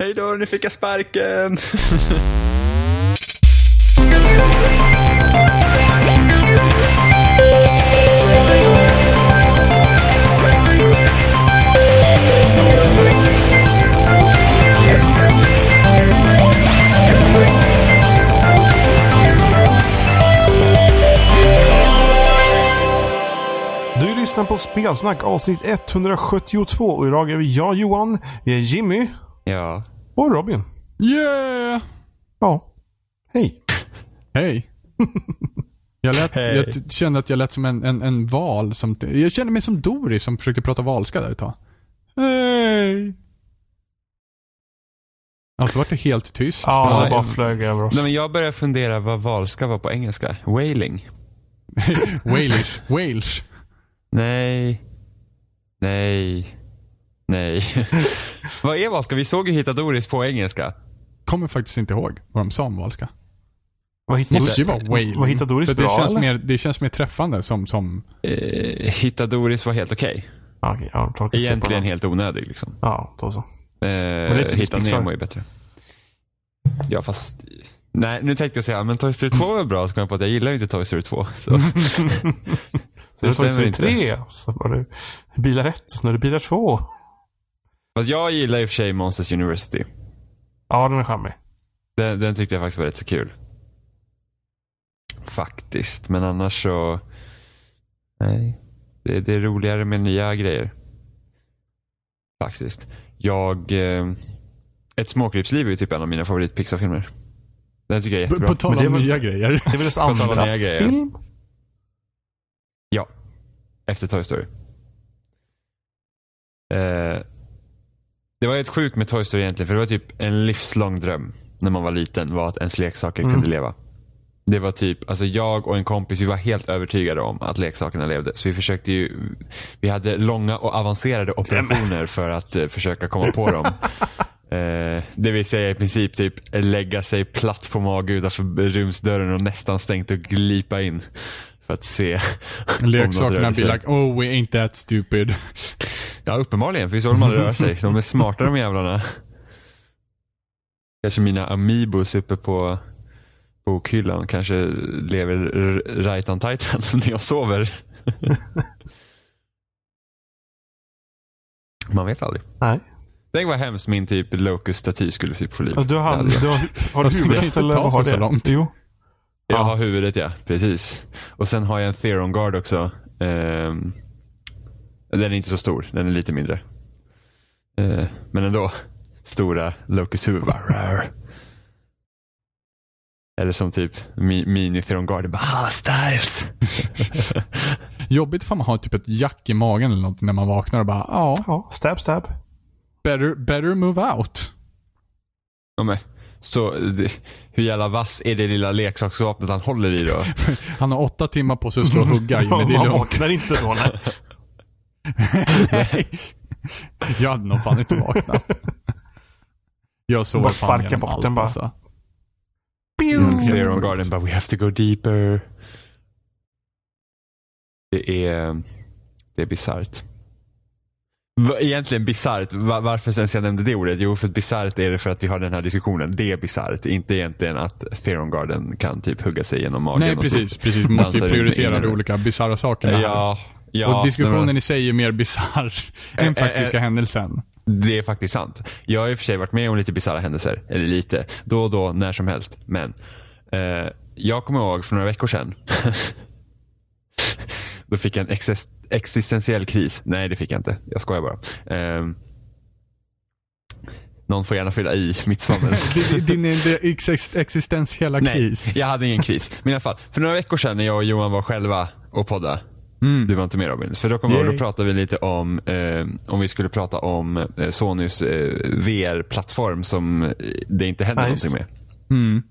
Hej då, nu fick jag sparken. Du lyssnar på Spelsnack avsnitt 172 och idag är vi jag Johan, vi är Jimmy Ja. och Robin. Yeah! Ja. Hej. Hej. Jag, lät, Hej. jag kände att jag lät som en, en, en val. Som, jag kände mig som Doris som försökte prata valska där ett tag. Hej! Alltså vart det helt tyst. Ja, det Ja, bara jag- flög över oss. Nej, men jag börjar fundera vad valska var på engelska. Wailing. Walish. Wales. Nej. Nej. Nej. vad är valska? Vi såg ju Hitta Doris på engelska. Kommer faktiskt inte ihåg vad de sa om valska. Vad hittade, Måste ju vara wailing. vad hittade Doris För det bra känns, eller? mer, det känns mer träffande som, som Eh, Hitta Doris var helt okej. Ja, okej, ja, Egentligen helt onödig liksom. Ja, då så. Eh, är typiskt Hitta. Nemo är bättre. Ja, fast... Nej, nu tänkte jag säga, men Toy Story 2 var bra, så kom jag på att jag gillar ju inte Toy Story 2. Så. Så det det stämmer stämmer inte. tre. Så var det bilar ett, nu är det bilar två. Fast jag gillar i och för sig Monsters University. Ja, den är charmig. Den, den tyckte jag faktiskt var rätt så kul. Faktiskt, men annars så... Nej. Det, det är roligare med nya grejer. Faktiskt. Jag... Eh, ett småkrypsliv är ju typ en av mina favorit Pixar-filmer. Den tycker jag är jättebra. på tal om nya grejer. Det är väl dess På tal om andra nya grejer. film? Ja. Efter Toy Story. Eh, det var helt sjukt med Toy Story egentligen, för det var typ en livslång dröm när man var liten, var att ens leksaker Mm. kunde leva. Det var typ, alltså jag och en kompis, vi var helt övertygade om att leksakerna levde. Så vi försökte ju, vi hade långa och avancerade operationer för att eh, försöka komma på dem. Eh, det vill säga i princip typ lägga sig platt på mage utanför rumsdörren och nästan stängt och glipa in. För att se Leksakerna blir like, oh we ain't that stupid. Ja, uppenbarligen. För vi såg dem aldrig röra sig. De är smarta de jävlarna. Kanske mina Amiibos uppe på bokhyllan kanske lever right on titan när jag sover. Man vet aldrig. Nej. Tänk vad hemskt min typ Locust-staty skulle typ få liv. Ja, Du har, Det du har, har du det huvudet inte eller har det? så långt. Jo. Jag Ja. har huvudet ja, precis. Och sen har jag en Theron Guard också. Ehm, den är inte så stor, den är lite mindre. Eh, men ändå, stora Locust huvud. Eller som typ mi, mini Theron Guard, bara ah, styles. Jobbigt ifall man har typ ett jack i magen eller något när man vaknar och bara, ja, Ja, stab stab. better, better move out. Ja, men, så det, hur jävla vass är det lilla leksaksvapnet han håller i då? Han har åtta timmar på sig att stå och hugga men det är Man lugnt. vaknar inte då. Nej. Jag hade nog fan inte vaknat. Jag såg Bara fan sparka bort allt, den bara. Alltså. Mm, Theron Garden bara, we have to go deeper. Det är, det är bisarrt. Egentligen bisarrt. Va- Varför sen jag nämnde det ordet? Jo, för att bisarrt är det för att vi har den här diskussionen. Det är bisarrt. Inte egentligen att Theron Garden kan typ hugga sig genom magen. Nej, och precis. precis. Man måste ju prioritera de olika bisarra sakerna. Ja, ja. och diskussionen men i sig är mer bisarr än faktiska händelsen. Det är faktiskt sant. Jag har i och för sig varit med om lite bisarra händelser. Eller lite. Då och då, när som helst. Men eh, jag kommer ihåg för några veckor sedan. då fick jag en exist- existentiell kris. Nej, det fick jag inte. Jag skojar bara. Eh, någon får gärna fylla i mitt svammel. Din, ex- existentiella kris. Nej, jag hade ingen kris. Men i alla fall, för några veckor sedan när jag och Johan var själva och podda. Mm. Du var inte med Robin. För då kommer jag då pratade vi lite om, eh, om vi skulle prata om eh, Sonys eh, VR-plattform som eh, det inte händer just någonting med. Mm.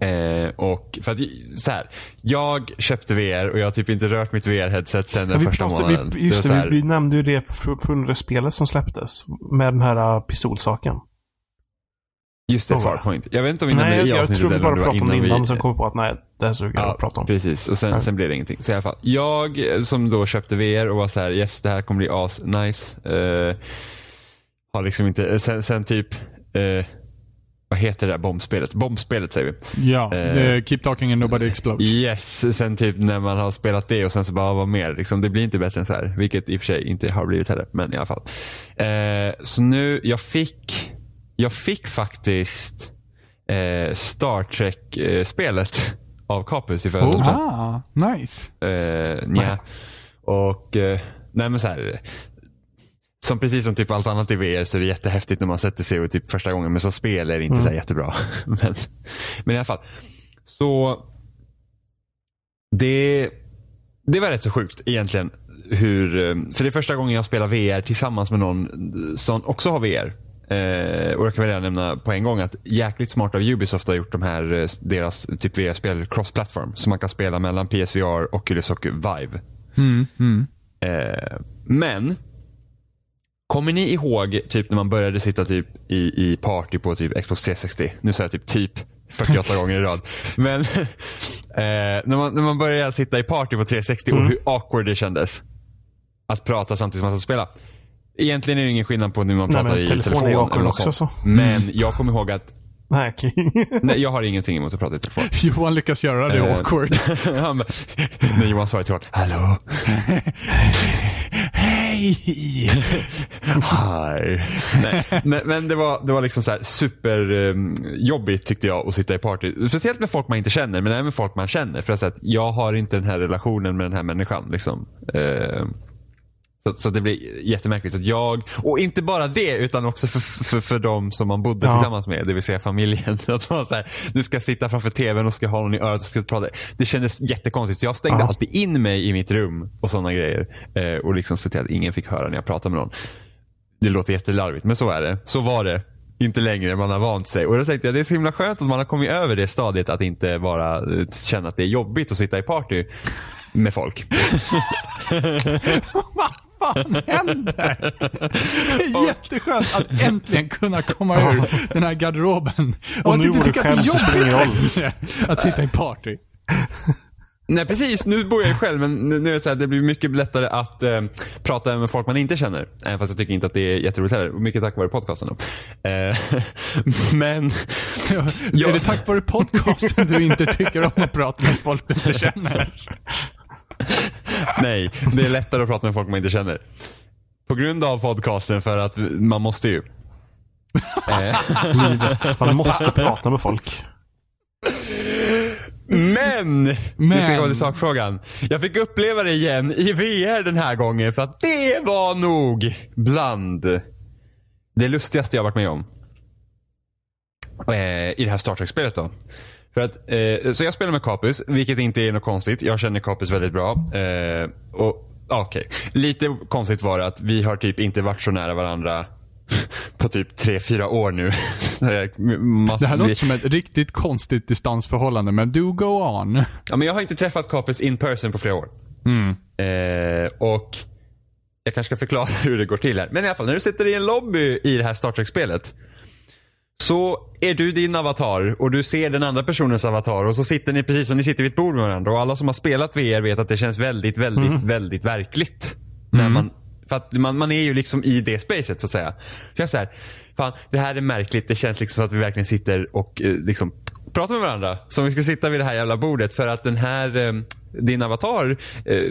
Eh, och för att, så här, jag köpte VR och jag har typ inte rört mitt VR-headset sen den Ja, första pratade, månaden. vi, just det, det, vi, vi nämnde ju det på på spelet som släpptes. Med den här uh, pistolsaken. just det, det. Farpoint. Jag vet inte om vi Nej, nämnde jag, det i jag avsnittet tror vi bara pratade om det innan vi... sen kom vi på att nej, det här jag Ja, att prata om. precis. Och sen, sen blev det ingenting. Så i alla fall, jag eh, som då köpte VR och var så här, yes det här kommer bli as nice. Eh, har liksom inte, sen, sen typ eh, vad heter det där bombspelet? Bombspelet säger vi. Ja, Eh. eh, Keep talking and nobody explodes. Yes, sen typ när man har spelat det och sen så bara, vad mer? Liksom, det blir inte bättre än så här. Vilket i och för sig inte har blivit heller, men i alla fall. Eh, så nu, jag fick, jag fick faktiskt eh, Star Trek-spelet av Capus i födelsedagspresent. Ah, nice. Eh, nja. Och, eh, nej men så här. Som precis som typ allt annat i VR så är det jättehäftigt när man sätter sig och typ första gången. Men som spel är det inte så här jättebra. men, men i alla fall. Så det, det var rätt så sjukt egentligen. Hur, eh, för det är första gången jag spelar VR tillsammans med någon som också har VR. Eh, och jag kan väl redan nämna på en gång att jäkligt smart av Ubisoft har gjort de här, eh, deras typ VR-spel cross-platform. Så man kan spela mellan PSVR, Oculus och Vive. Eh, men, kommer ni ihåg typ när man började sitta typ i, i party på typ Xbox 360? Nu sa jag typ typ 48 gånger i rad. Men eh, när, man, när man började sitta i party på 360 och hur awkward det kändes. Att prata samtidigt som man ska spela. Egentligen är det ingen skillnad på när man Nej, pratar men i telefon är eller också, så. Men jag kommer ihåg att, Nej, okej. nej jag har ingenting emot att prata i telefon. Johan lyckas göra det Eh. awkward. När Johan svarar till honom, hallå, Hej! Hi. Nej, men, men det var, det var liksom så här superjobbigt tyckte jag att sitta i party. Speciellt med folk man inte känner, men även folk man känner. För att jag har inte den här relationen med den här människan. Liksom. Eh, så, så det blir jättemärkligt. Så att jag, och inte bara det, utan också för, för, för de som man bodde Ja. tillsammans med, det vill säga familjen. Att man så här, du ska sitta framför tvn och ska ha någon i örat och ska prata. Det kändes jättekonstigt. Så jag stängde Ja. alltid in mig i mitt rum och sådana grejer. Eh, och liksom se till att ingen fick höra när jag pratade med någon. Det låter jättelarvigt, men så är det. Så var det. Inte längre, man har vant sig. Och då tänkte jag, det är så himla skönt att man har kommit över det stadiet att inte bara eh, känna att det är jobbigt att sitta i party med folk. Fan händer? Det är jätteskönt att äntligen kunna komma ur den här garderoben. Och att nu inte tycka att det är jobbigt längre att sitta i party. Nej precis, nu bor jag ju själv men nu är det så här, det blir mycket lättare att eh, prata med folk man inte känner. Även fast jag tycker inte att det är jätteroligt heller. Och Mycket tack vare podcasten då. Eh, men, Ja. Är det tack vare podcasten du inte tycker om att prata med folk du inte känner? nej, det är lättare att prata med folk man inte känner. På grund av podcasten för att man måste ju. Livet. Man måste prata med folk. Men, nu ska Men. jag gå till sakfrågan. Jag fick uppleva det igen i VR den här gången för att det var nog bland det lustigaste jag varit med om. Eh, I det här Star Trek-spelet då. För att, eh, så jag spelar med Capus, vilket inte är något konstigt. Jag känner Capus väldigt bra. Eh, och Okej, lite konstigt var det att vi har typ inte varit så nära varandra på typ tre fyra år nu. Det här låter som ett riktigt konstigt distansförhållande, men do go on. Ja, men jag har inte träffat Capus in person på flera år. Eh, och jag kanske ska förklara hur det går till här. Men i alla fall, när du sitter i en lobby i det här Star Trek-spelet. Så är du din avatar och du ser den andra personens avatar och så sitter ni precis som ni sitter vid ett bord med varandra. Och alla som har spelat VR vet att det känns väldigt, väldigt, väldigt verkligt. När man, för att man, man är ju liksom i det spacet så att säga. Så jag säger, fan det här är märkligt. Det känns liksom som att vi verkligen sitter och eh, liksom pratar med varandra. Som vi ska sitta vid det här jävla bordet för att den här eh, din avatar, eh,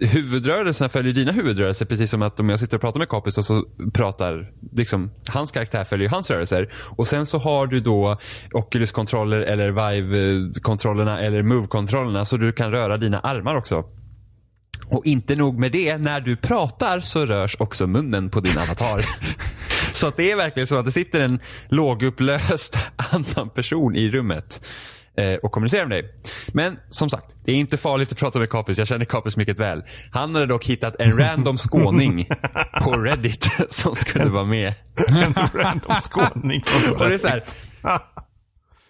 huvudrörelserna följer dina huvudrörelser precis som att om jag sitter och pratar med Capus och så pratar, liksom, hans karaktär följer hans rörelser. Och sen så har du då Oculus-kontroller eller Vive-kontrollerna eller Move-kontrollerna så du kan röra dina armar också. Och inte nog med det, när du pratar så rörs också munnen på din avatar. så att det är verkligen så att det sitter en lågupplöst annan person i rummet eh, och kommunicerar med dig. Men som sagt, det är inte farligt att prata med Capus. Jag känner Capus mycket väl. Han hade dock hittat en random skåning på Reddit som skulle vara med. En random skåning. Och det är så här,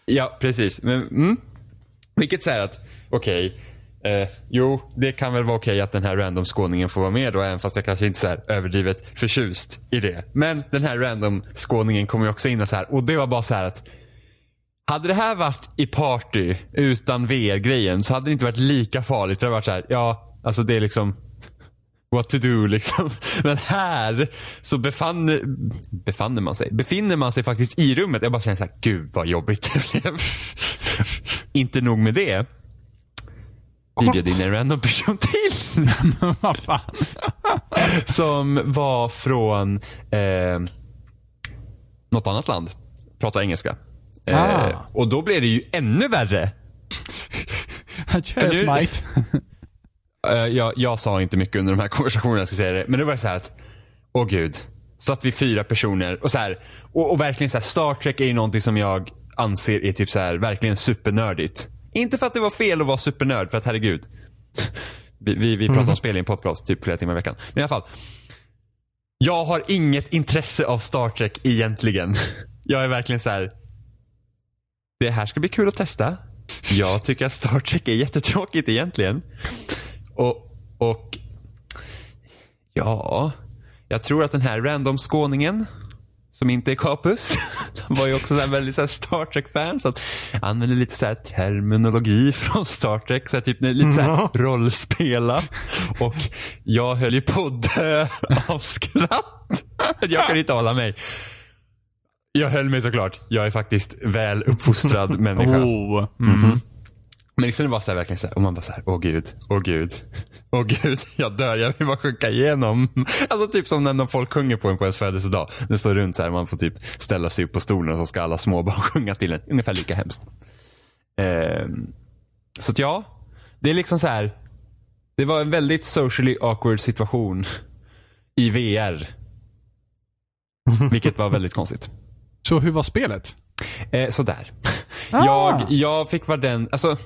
Ja, precis. Men, mm. Vilket säger att, okej, eh, jo, det kan väl vara okej att den här random skåningen får vara med då, även fast jag kanske inte är överdrivet förtjust i det. Men den här random skåningen kommer ju också in och så här, och det var bara så här att hade det här varit i party utan VR-grejen så hade det inte varit lika farligt. Det hade varit så här, ja, alltså det är liksom what to do liksom. Men här så befann, befann man sig, befinner man sig faktiskt i rummet. Jag bara känner så här, gud vad jobbigt det blev. Inte nog med det. Vi bjöd in en random person till. Vad fan. som var från eh, något annat land. Pratar engelska. Eh, Ah. och då blev det ju ännu värre. Cheers mate. Eh, jag, jag sa inte mycket under de här konversationerna, ska säga det. Men det var så här att, åh gud. Satt vi fyra personer och så här, och, och verkligen så här, Star Trek är ju någonting som jag anser är typ så här, verkligen supernördigt. Inte för att det var fel att vara supernörd, för att herregud. Vi, vi, vi pratar om spel i en podcast typ flera timmar i veckan. Men i alla fall. Jag har inget intresse av Star Trek egentligen. Jag är verkligen så här. Det här ska bli kul att testa. Jag tycker att Star Trek är jättetråkigt egentligen. Och, och ja, jag tror att den här random-skåningen som inte är Capus. Han var ju också så väldigt så Star Trek-fan. Så att använde lite så här terminologi från Star Trek. Så typ lite så här rollspela. Och jag höll ju på att dö av skratt. Jag kunde inte hålla mig. Jag höll mig såklart. Jag är faktiskt väl uppfostrad människa. Oh. Men liksom det var så här, verkligen så här, och man bara så här, åh gud, åh gud, åh gud, jag dör, jag vill bara sjunka igenom. Alltså typ som när folk sjunger på en på ens födelsedag. Det står runt så här, man får typ ställa sig upp på stolen och så ska alla småbarn sjunga till en. Ungefär lika hemskt. Ehm, så att ja, det är liksom så här, det var en väldigt socially awkward situation i VR. Vilket var väldigt konstigt. Så hur var spelet? Eh, sådär. Ah. Jag, jag fick vara den, alltså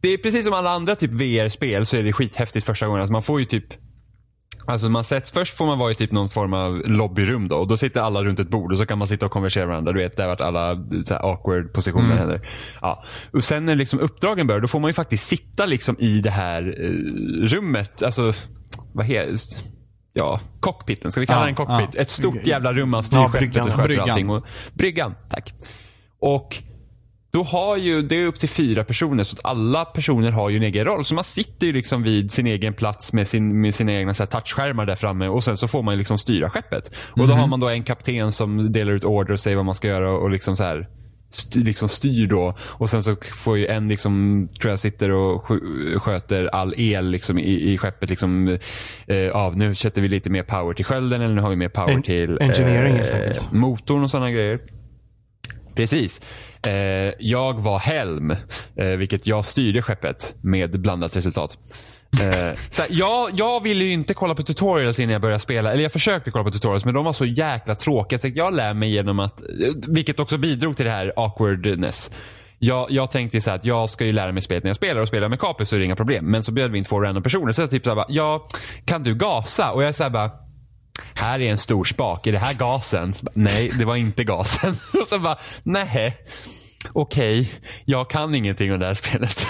det är precis som alla andra typ VR-spel så är det skithäftigt första gången. Alltså man får ju typ Alltså man sett, först får man vara i typ någon form av lobbyrum då och då sitter alla runt ett bord och så kan man sitta och konversera med varandra. Du vet, där vart alla så här awkward positioner Mm. händer. Ja. Och sen när liksom uppdragen börjar, då får man ju faktiskt sitta liksom i det här eh, rummet. Alltså, vad heter Ja, cockpiten. Ska vi kalla Ja, den cockpit? ja. Ett stort jävla rum man styr Ja, skeppet bryggan. och sköter Bryggan. allting. Och, bryggan, tack. Och då har ju, det är upp till fyra personer så att alla personer har ju en egen roll. Så man sitter ju liksom vid sin egen plats med, sin, med sina egna så här touchskärmar där framme och sen så får man ju liksom styra skeppet. Och då har man då en kapten som delar ut order och säger vad man ska göra och liksom så här styr, liksom styr då. Och sen så får ju en liksom, tror jag sitter och sk- sköter all el liksom i, i skeppet. Liksom, eh, ja, nu sätter vi lite mer power till skölden eller nu har vi mer power En- till engineering helt enkelt. motorn och sådana grejer. Precis. Eh, jag var Helm, eh, vilket jag styrde skeppet med blandat resultat. Eh, så här, jag, jag ville ju inte kolla på tutorials innan jag började spela. Eller jag försökte kolla på tutorials men de var så jäkla tråkiga. Så jag lär mig genom att, vilket också bidrog till det här awkwardness. Jag, jag tänkte ju så här att jag ska ju lära mig spelet när jag spelar och spelar med Capus så är det inga problem. Men så bjöd vi in två random personer. Så jag typ så här bara, ja, kan du gasa? Och jag är så här bara, här är en stor spak, är det här gasen? Bara, Nej, det var inte gasen. Och så bara, nej, okej, jag kan ingenting om det här spelet.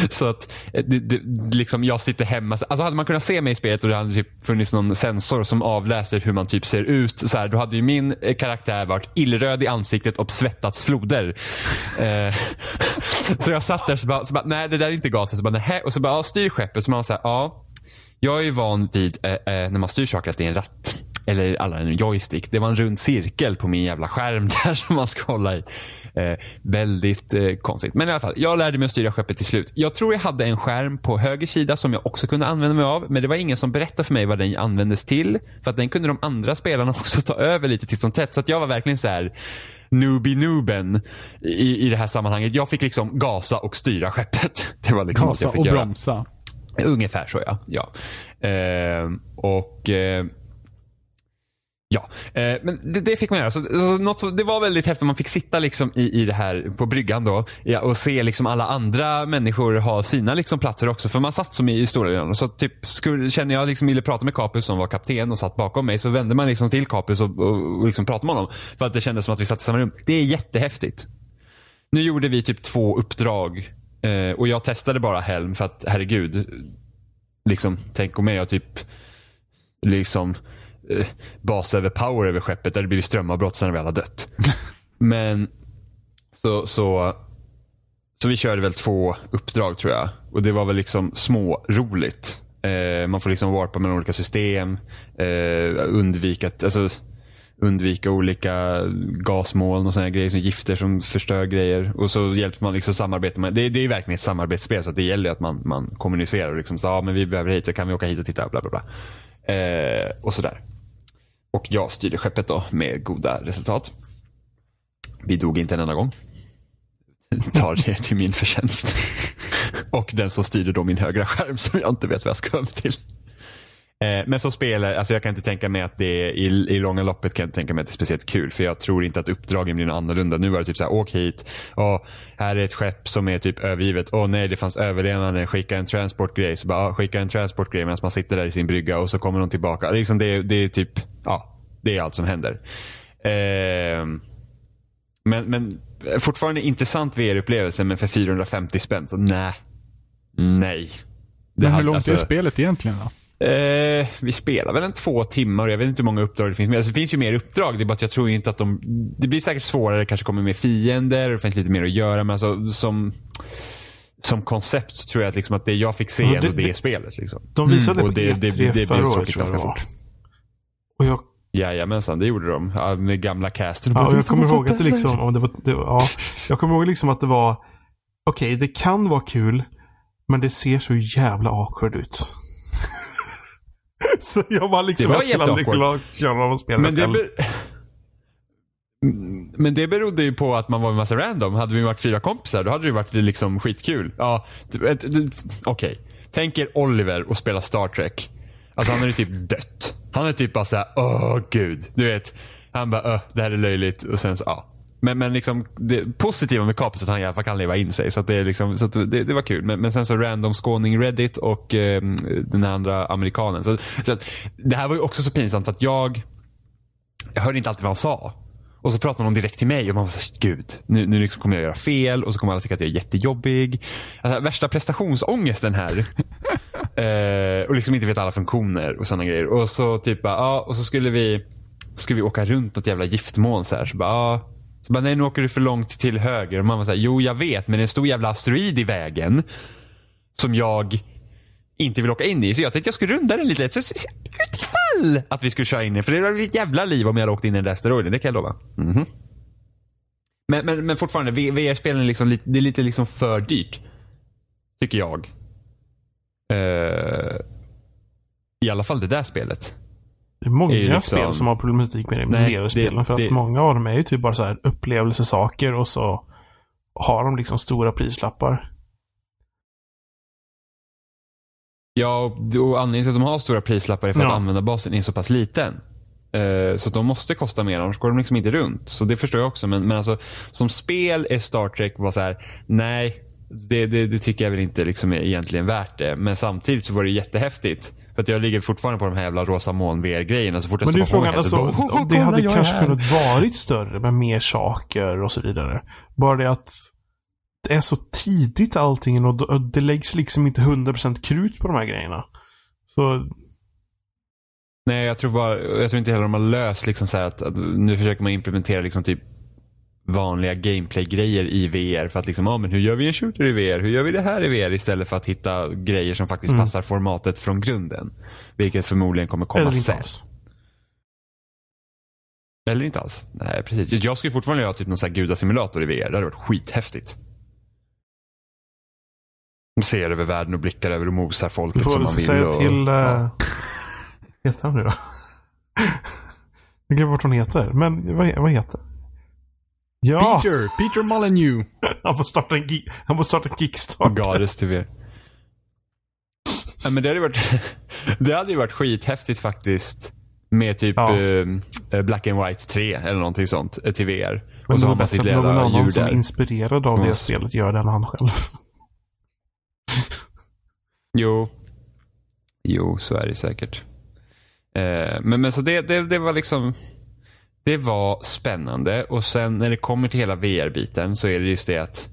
Så att eh, det, det, liksom jag sitter hemma. Alltså hade man kunnat se mig i spelet och det hade typ funnits någon sensor som avläser hur man typ ser ut. Så här, då hade ju min eh, karaktär varit illröd i ansiktet och svettats floder. Eh, så jag satt där och så bara, så bara, nej det där är inte gasen. Så bara, nej. Och så bara, ja, styr skeppet. Så man var så här, ja. Jag är ju van vid eh, eh när man styr saker att det är en ratt. Eller alla en joystick. Det var en rund cirkel på min jävla skärm där som man ska hålla i. Eh, väldigt eh, konstigt. Men i alla fall, jag lärde mig att styra skeppet till slut. Jag tror jag hade en skärm på höger sida som jag också kunde använda mig av. Men det var ingen som berättade för mig vad den användes till. För att den kunde de andra spelarna också ta över lite titt som tätt. Så att jag var verkligen så här noobie nooben i, i det här sammanhanget. Jag fick liksom gasa och styra skeppet. Det var liksom Gasa och göra. bromsa. Ungefär så ja. ja. Eh, och Ja, eh, men det, det fick man göra. Så, så något som, det var väldigt häftigt. Man fick sitta liksom i, i det här på bryggan då ja, och se liksom alla andra människor ha sina liksom platser också. För man satt som i, i stora delen. Så typ skulle, känner jag liksom ville prata med Capus som var kapten och satt bakom mig så vände man liksom till Capus och, och, och liksom pratade med honom. För att det kändes som att vi satt i samma rum. Det är jättehäftigt. Nu gjorde vi typ två uppdrag eh, och jag testade bara Helm för att herregud. Liksom, tänk om jag typ liksom eh, bas över power över skeppet där det blivit strömavbrott sen när vi alla dött. Men så, så, så vi körde väl två uppdrag tror jag. Och det var väl liksom små roligt. Eh, man får liksom warpa mellan olika system. Eh, undvika, alltså, undvika olika gasmoln och sådana grejer som gifter som förstör grejer. Och så hjälper man liksom samarbeta med, det, det är verkligen ett samarbetsspel så det gäller att man, man kommunicerar och liksom, så, ja men vi behöver hit, så kan vi åka hit och titta, bla bla bla. Eh, och sådär. Och jag styrde skeppet då med goda resultat. Vi dog inte en enda gång. Tar det till min förtjänst. och den som styrde då min högra skärm som jag inte vet vad jag ska över till. Eh, men som spelare, alltså jag kan inte tänka mig att det är, i, i långa loppet kan jag inte tänka mig att det är speciellt kul. För jag tror inte att uppdragen blir något annorlunda. Nu var det typ så här, åk hit. Åh, här är ett skepp som är typ övergivet. Åh nej, det fanns överlevande. Skicka en transportgrej. Så bara, åh, skicka en transportgrej medan man sitter där i sin brygga och så kommer de tillbaka. Liksom det, det är typ, ja, det är allt som händer. Eh, men, men fortfarande intressant VR-upplevelse, men för 450 spänn, så nej. Nej. Det Men hur långt alltså- är spelet egentligen då? Eh, vi spelar väl en två timmar och jag vet inte hur många uppdrag det finns. Men alltså, det finns ju mer uppdrag. Det är bara att jag tror inte att de... Det blir säkert svårare, det kanske kommer mer fiender och det finns lite mer att göra. Men alltså som, som koncept så tror jag att, liksom att det jag fick se Alltså, ändå det- det, det- spelet. Liksom. De visade Mm, på det- E3 det- det blev förra året tråkigt tror jag det ganska var. fort. Och jag, Jajamensan, det gjorde de. Ja, med gamla casten. ja, jag kommer ihåg att det liksom, det var, det, ja, jag kommer ihåg liksom att det var, okej det kan vara kul, men det ser så jävla awkward ut. så jag var liksom, Det var jag skulle aldrig köra av spelet Men det, själv. Mm, men det berodde ju på att man var en massa random. Hade vi varit fyra kompisar då hade det varit liksom skitkul. Ja, Okej. Tänk er Oliver och spela Star Trek. Alltså han hade typ dött. Han är typ bara såhär, åh gud. Du vet. Han bara, öh, det här är löjligt. Och sen så, ja. Men, men liksom, det positiva med Kapus är att han i alla fall kan leva in sig. Så, att det, är liksom, så att det, det var kul. Men, men sen så random skåning Reddit och eh, den andra amerikanen. Så, så att, det här var ju också så pinsamt för att jag, jag hörde inte alltid vad han sa. Och så pratade någon direkt till mig och man var såhär, gud, nu, nu liksom kommer jag göra fel och så kommer alla tycka att jag är jättejobbig. Alltså, värsta prestationsångesten här eh, och liksom inte vet alla funktioner och sådana grejer. Och så typ bara, ja, och så skulle vi, skulle vi åka runt något jävla giftmoln så här. Så bara, ja. Så bara, nej nu åker du för långt till höger. Och man var såhär, jo jag vet men det är en stor jävla asteroid i vägen. Som jag inte vill åka in i. Så jag tänkte jag skulle runda den lite. Så, så, så, utifall att vi skulle köra in i. För det var ett jävla liv om jag hade åkt in i den där asteroiden. Det kan jag lova. Mhm. Men, men, men fortfarande, VR-spelen är liksom, lite- det är lite liksom för dyrt. Tycker jag. Eh, I alla fall det där spelet. Det är många är liksom- spel som har problematik med det med VR-spelen. det- För att det- många av dem är ju typ bara så här upplevelsesaker och så har de liksom stora prislappar. Ja, och anledningen till att de har stora prislappar är för att Ja. användarbasen är så pass liten. Eh, Så att de måste kosta mer, annars går de liksom inte runt. Så det förstår jag också. Men, men alltså, som spel är Star Trek var så här, nej, det, det, det tycker jag väl inte liksom är egentligen värt det. Men samtidigt så var det jättehäftigt. För att jag ligger fortfarande på de här jävla rosa moln VR-grejerna. Så fort jag Men det är frågan, alltså, headset, bara, "Oh, om det hade kanske här." kunnat varit större med mer saker och så vidare. Bara det att det är så tidigt allting och och det läggs liksom inte 100% krut på de här grejerna. Så Nej, jag tror bara, jag tror inte heller de har löst liksom så här att, att nu försöker man implementera liksom typ vanliga gameplay-grejer i VR för att liksom, ja men hur gör vi en shooter i VR? Hur gör vi det här i VR? Istället för att hitta grejer som faktiskt Mm. passar formatet från grunden. Vilket förmodligen kommer komma eller sen. alls. Eller inte alls. Nej, precis. Jag skulle fortfarande göra typ någon sån här gudasimulator i VR. Det hade varit skithäftigt. Man ser över världen och blickar över och mosar Du folket får som man vill. säga och, till... Uh, ja. heter han nu då? Jag glömmer bort vad hon heter. Men vad, vad heter Ja! Peter! Peter Molyneux. Han får starta en, han får starta en kickstart. Till VR. Ja, men det hade varit, det hade ju varit skithäftigt faktiskt. Med typ Ja. eh, Black and White 3 eller någonting sånt eh, till VR. Men Och så har man sitt att någon lilla annan som är inspirerad av Som det har- spelet gör det än han själv. Jo. Jo, så är det säkert. Eh, men, men så det, det, det var liksom det var spännande och sen när det kommer till hela VR-biten så är det just det att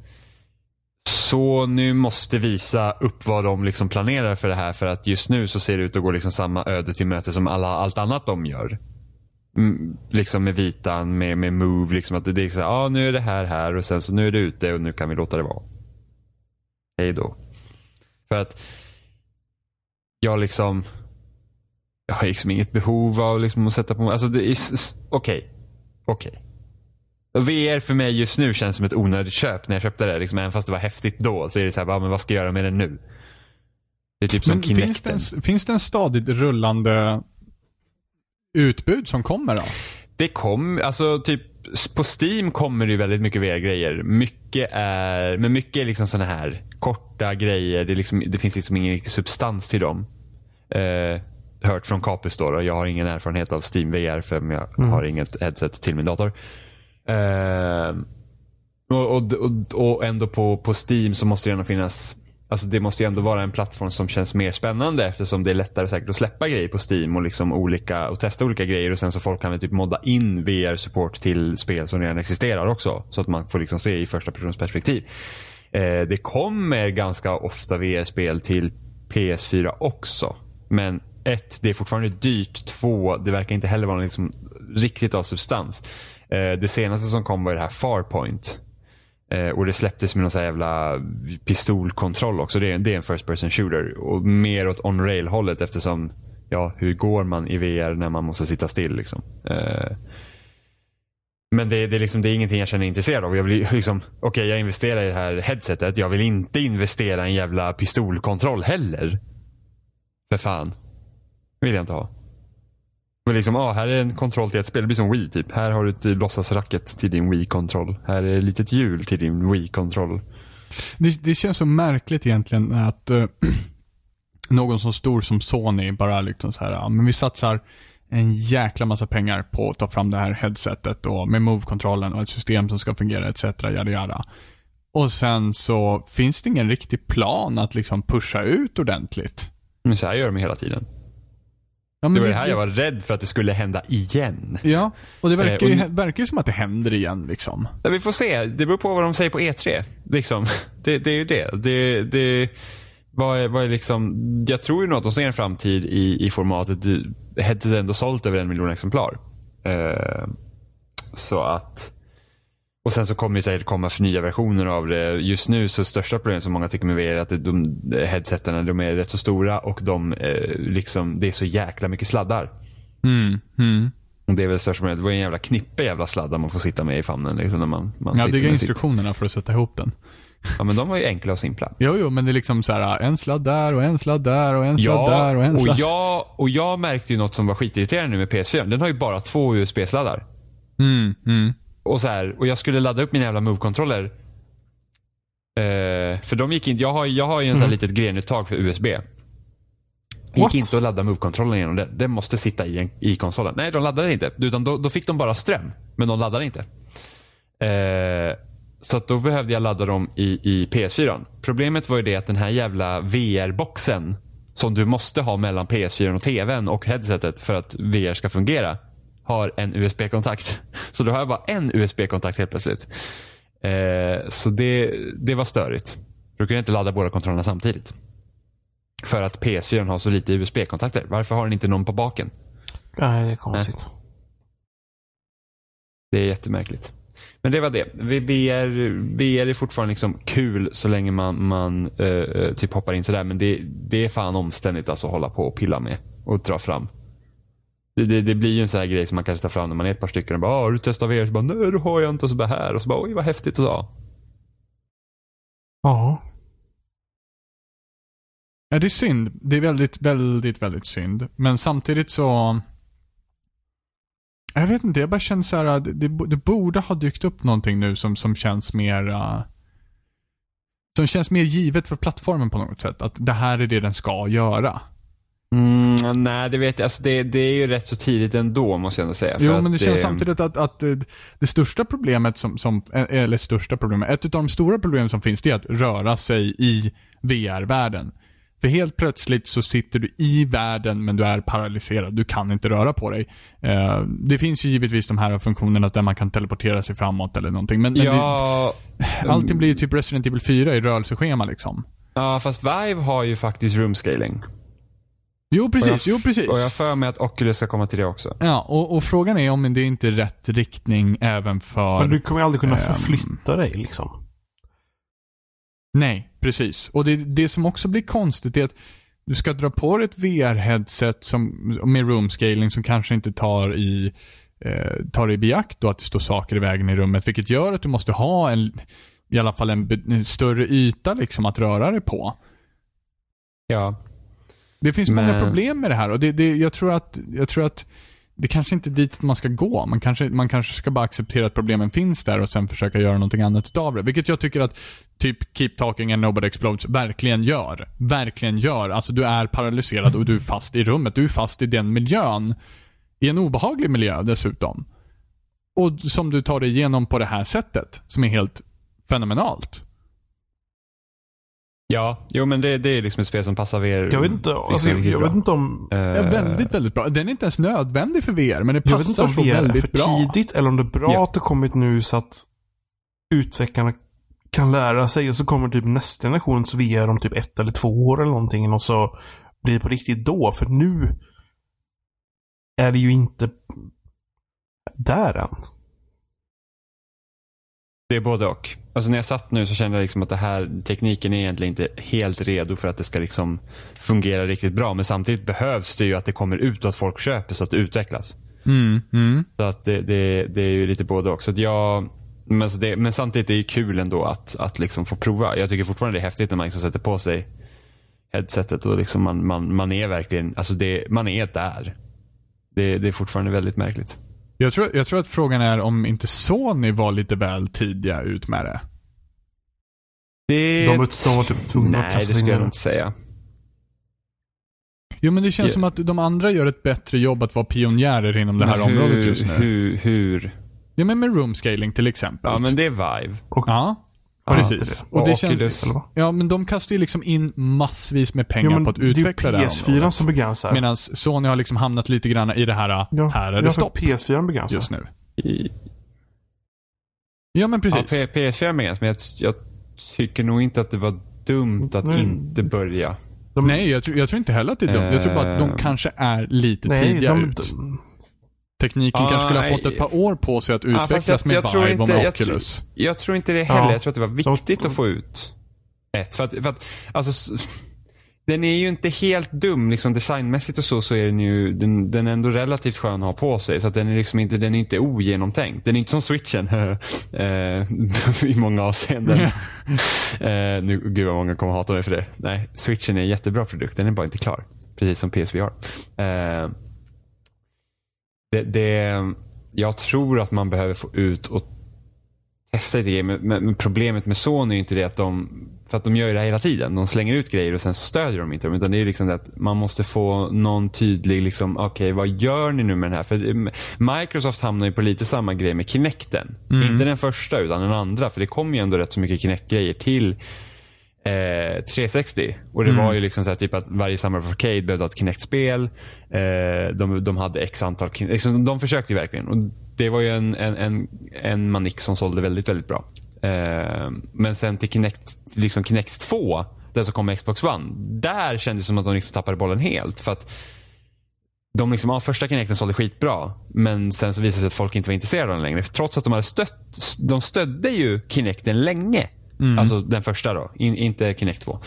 så nu måste visa upp vad de liksom planerar för det här för att just nu så ser det ut att gå liksom samma öde till möte som alla, allt annat de gör. Mm, liksom med vitan, med, med move, liksom att det det är så här, ah, nu är det här här och sen så nu är det ute och nu kan vi låta det vara. Hej då. För att jag liksom, jag har liksom inget behov av liksom att sätta på mig, alltså det är, okej, okej. VR för mig just nu känns som ett onödigt köp när jag köpte det. Liksom, även fast det var häftigt då så är det så här, bara, men vad ska jag göra med det nu? Det är typ som Men finns det, Kinecten. en, finns det en stadigt rullande utbud som kommer då? Det kom, alltså typ på Steam kommer det ju väldigt mycket VR-grejer. Mycket är, men mycket är liksom sådana här korta grejer. Det, liksom, det finns liksom ingen substans till dem. Eh, hört från Capus då. Jag har ingen erfarenhet av Steam VR för jag har inget headset till min dator. Eh, och, och, och, och ändå på, på Steam så måste det ändå finnas Alltså det måste ju ändå vara en plattform som känns mer spännande eftersom det är lättare säkert att släppa grejer på Steam och, liksom olika, och testa olika grejer och sen så folk kan väl typ modda in VR-support till spel som redan existerar också. Så att man får liksom se i första persons perspektiv. Eh, det kommer ganska ofta VR-spel till PS4 också. Men ett, det är fortfarande dyrt. Två, det verkar inte heller vara liksom riktigt av substans. Eh, det senaste som kom var det här Farpoint. Eh, och det släpptes med någon sån här jävla pistolkontroll också. Det är, det är en first person shooter. Och mer åt on-rail hållet eftersom, ja hur går man i VR när man måste sitta still liksom. Eh, men det, det, är liksom, det är ingenting jag känner mig intresserad av. Jag vill liksom, okej okay, jag investerar i det här headsetet. Jag vill inte investera i en jävla pistolkontroll heller. För fan. Vill jag inte ha. Men liksom, ah, här är en kontroll till ett spel. Det blir som Wii typ. Här har du ett låtsasracket till din Wii-kontroll. Här är ett litet hjul till din Wii-kontroll. Det, det, känns så märkligt egentligen att uh, någon så stor som Sony bara liksom så här, ja, men vi satsar en jäkla massa pengar på att ta fram det här headsetet och med Move-kontrollen och ett system som ska fungera etc. Yada, yada. Och sen så finns det ingen riktig plan att liksom pusha ut ordentligt. Men så här gör de hela tiden. Ja, det var det här jag var rädd för att det skulle hända igen. Ja, och det verkar ju, Eh, verkar ju som att det händer igen liksom. Ja, vi får se. Det beror på vad de säger på E3. Liksom. Det, det är ju det. det, det vad är, vad är liksom, jag tror ju nog att de ser en framtid i, i formatet. Är ändå sålt över en miljon exemplar. Eh, så att och sen så kommer det säkert komma för nya versioner av det. Just nu så största problemet som många tycker med VR är att de, headsetarna de är rätt så stora och de eh, liksom, det är så jäkla mycket sladdar. Mm, mm. Och det är väl det största problemet. Det var en jävla knippe jävla sladdar man får sitta med i famnen. Liksom, när man, man Ja, det är med sitt- instruktionerna för att sätta ihop den. Ja men de var ju enkla och simpla. Jo, jo, men det är liksom så här en sladd där och en sladd där och en sladd där och en och sladd. jag, och jag märkte ju något som var skitirriterande nu med PS4. Den har ju bara två USB-sladdar. Mm, mm. Och så här, och jag skulle ladda upp mina jävla Move-kontroller. Eh, för de gick in, jag har, jag har ju en sån här litet grenuttag för USB. Det gick What? inte att ladda Move-kontrollen genom den. Den måste sitta i, en, i konsolen. Nej, de laddade inte. Utan då, då fick de bara ström. Men de laddade inte. Eh, så då behövde jag ladda dem i, i PS4. Problemet var ju det att den här jävla VR-boxen som du måste ha mellan PS4 och TVn och headsetet för att VR ska fungera har en USB-kontakt. Så då har jag bara en USB-kontakt helt plötsligt. Eh, så det, det var störigt. Då kunde jag inte ladda båda kontrollerna samtidigt. För att PS4 har så lite USB-kontakter. Varför har den inte någon på baken? Nej, det är konstigt. Det är jättemärkligt. Men det var det. VR, VR är fortfarande liksom kul så länge man, man eh, typ hoppar in sådär. Men det, det är fan omständigt alltså att hålla på och pilla med och dra fram. Det, det, det blir ju en sån här grej som man kanske tar fram när man är ett par stycken och bara "Ah, har du testat VR? Så bara nej det har jag inte och så bara här och så bara oj vad häftigt och så. ja. Ja. Ja, det är synd. Det är väldigt, väldigt, väldigt synd. Men samtidigt så... Jag vet inte, jag bara känner så här, att det, det borde ha dykt upp någonting nu som, som känns mer... uh, som känns mer givet för plattformen på något sätt. Att det här är det den ska göra. Mm, nej det vet jag. Alltså det, det är ju rätt så tidigt ändå måste jag ändå säga. Jo, men det känns samtidigt att, att eh, det största problemet som, som, eller största problemet, ett av de stora problemen som finns det är att röra sig i VR-världen. För helt plötsligt så sitter du i världen men du är paralyserad. Du kan inte röra på dig. Eh, det finns ju givetvis de här funktionerna där man kan teleportera sig framåt eller någonting. Men, men Ja, det, allting blir ju typ Resident Evil 4 i rörelseschema liksom. ja, fast Vive har ju faktiskt room Jo, Och precis. jag- Jo, precis. Och jag för mig att Oculus ska komma till det också. Ja, och, och frågan är om det inte är rätt riktning även för... Men du kommer ju aldrig kunna Ehm. förflytta dig liksom. Nej, precis. Och det, det som också blir konstigt är att du ska dra på dig ett VR-headset som, med room scaling som kanske inte tar i eh, tar i beakt då att det står saker i vägen i rummet, vilket gör att du måste ha en, i alla fall en, en större yta liksom att röra dig på. Ja. Det finns många Men- problem med det här och det, det, jag, tror att, jag tror att det kanske inte är dit man ska gå. Man kanske, man kanske ska bara acceptera att problemen finns där och sen försöka göra någonting annat utav det. Vilket jag tycker att typ Keep Talking and Nobody Explodes verkligen gör. Verkligen gör. Alltså du är paralyserad och du är fast i rummet. Du är fast i den miljön. I en obehaglig miljö dessutom. Och som du tar dig igenom på det här sättet. Som är helt fenomenalt. Ja, jo men det, det är liksom ett spel som passar VR. Jag vet inte, alltså, jag, jag bra. vet inte om... Eh, Ja, väldigt, väldigt bra. Den är inte ens nödvändig för VR, men det Jag vet inte passar om VR är väldigt för bra. tidigt eller om det är bra Ja. att det kommit nu så att utvecklarna kan lära sig och så kommer typ nästa generations VR om typ ett eller två år eller någonting och så blir det på riktigt då. För nu är det ju inte där än. Det är både och. Alltså när jag satt nu så kände jag liksom att det här, tekniken är egentligen inte helt redo för att det ska liksom fungera riktigt bra. Men samtidigt behövs det ju att det kommer ut och att folk köper så att det utvecklas. Mm, mm. Så att det, det, det är ju lite både och. Så att jag, men, det, men samtidigt är det kul ändå att, att liksom få prova. Jag tycker fortfarande det är häftigt när man liksom sätter på sig headsetet och liksom man, man, man är verkligen, alltså man är där. Det är fortfarande väldigt märkligt. Jag, tror, jag tror att frågan är om inte Sony var lite väl tidiga ut med det. Det, De var, typ tvungna nej, det skulle jag inte säga. Jo, men det känns Ja. som att de andra gör ett bättre jobb att vara pionjärer inom det här hur, området just nu. Hur, hur? Ja, men med room scaling till exempel. Ja, men det är Vive. Och, Ja, Ja, precis. det är Och det Oculus. vad? ja, men de kastar ju liksom in massvis med pengar Jo, på att det är ju utveckla det här PS4 området. som begränsar. Medan Sony har liksom hamnat lite grann i det här, ja, här är ja, det stopp PS4 begränsar. just nu. I, Ja, men ja, precis. P- PS4 med men jag, jag tycker nog inte att det var dumt att Nej. inte börja. De, Nej, jag tror, jag tror inte heller att det är dumt. Jag tror bara att de Eh, kanske är lite nej, tidiga de, ut. de, Tekniken Ah, kanske skulle ha nej. fått ett par år på sig att Ja, utvecklas fast jag, med jag Vive och inte, med jag, tror- Oculus. jag tror inte det heller. Ja. Jag tror att det var Så- viktigt att få ut ett. För att, för att alltså, den är ju inte helt dum liksom designmässigt och så, så är den ju, den, den är ändå relativt skön att ha på sig. Så att den är liksom inte, den är inte ogenomtänkt. Den är inte som switchen eh, i många avseenden. eh, nu, gud vad många kommer hata mig för det. Nej, switchen är en jättebra produkt. Den är bara inte klar. Precis som PSVR. Eh, det, det, jag tror att man behöver få ut och testa lite grejer. Men, men, problemet med Sony är inte det att de, för att de gör det här hela tiden. De slänger ut grejer och sen så stödjer de inte dem. Utan det är liksom det att man måste få någon tydlig, liksom, okej vad gör ni nu med den här? För eh, Microsoft hamnar ju på lite samma grej med Kinecten. Inte den första utan den andra. För det kom ju ändå rätt så mycket Kinect-grejer till eh, 360. Och det var ju liksom så typ att varje Summer of Arcade behövde ha ett Kinect-spel. Eh, de, de hade x antal Kinect, liksom, De försökte ju verkligen. Och det var ju en, en, en, en manick som sålde väldigt, väldigt bra. Eh, men sen till Kinect, liksom Kinect 2, den som kom med Xbox One. Där kändes det som att de liksom tappade bollen helt. För att de liksom, ja, första Kinecten sålde skitbra. Men sen så visade det sig att folk inte var intresserade av den längre. Trots att de hade stött, de stödde ju Kinecten länge. Mm. Alltså den första då, in, inte Kinect 2.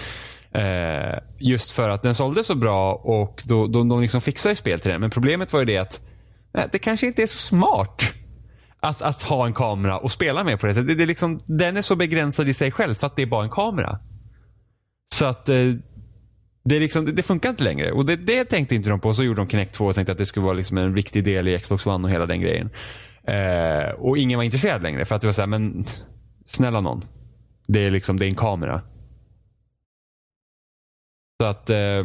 Eh, just för att den sålde så bra och då, då, de liksom fixade ju spel till den. Men problemet var ju det att nej, det kanske inte är så smart att, att ha en kamera och spela med på det sättet. det, det är liksom, Den är så begränsad i sig själv för att det är bara en kamera. Så att eh, det, liksom, det, det funkar inte längre. Och det, det tänkte inte de på. Så gjorde de Kinect 2 och tänkte att det skulle vara liksom en viktig del i Xbox One och hela den grejen. Eh, och ingen var intresserad längre. För att det var såhär, men snälla någon. Det är liksom, det är en kamera. Så att eh,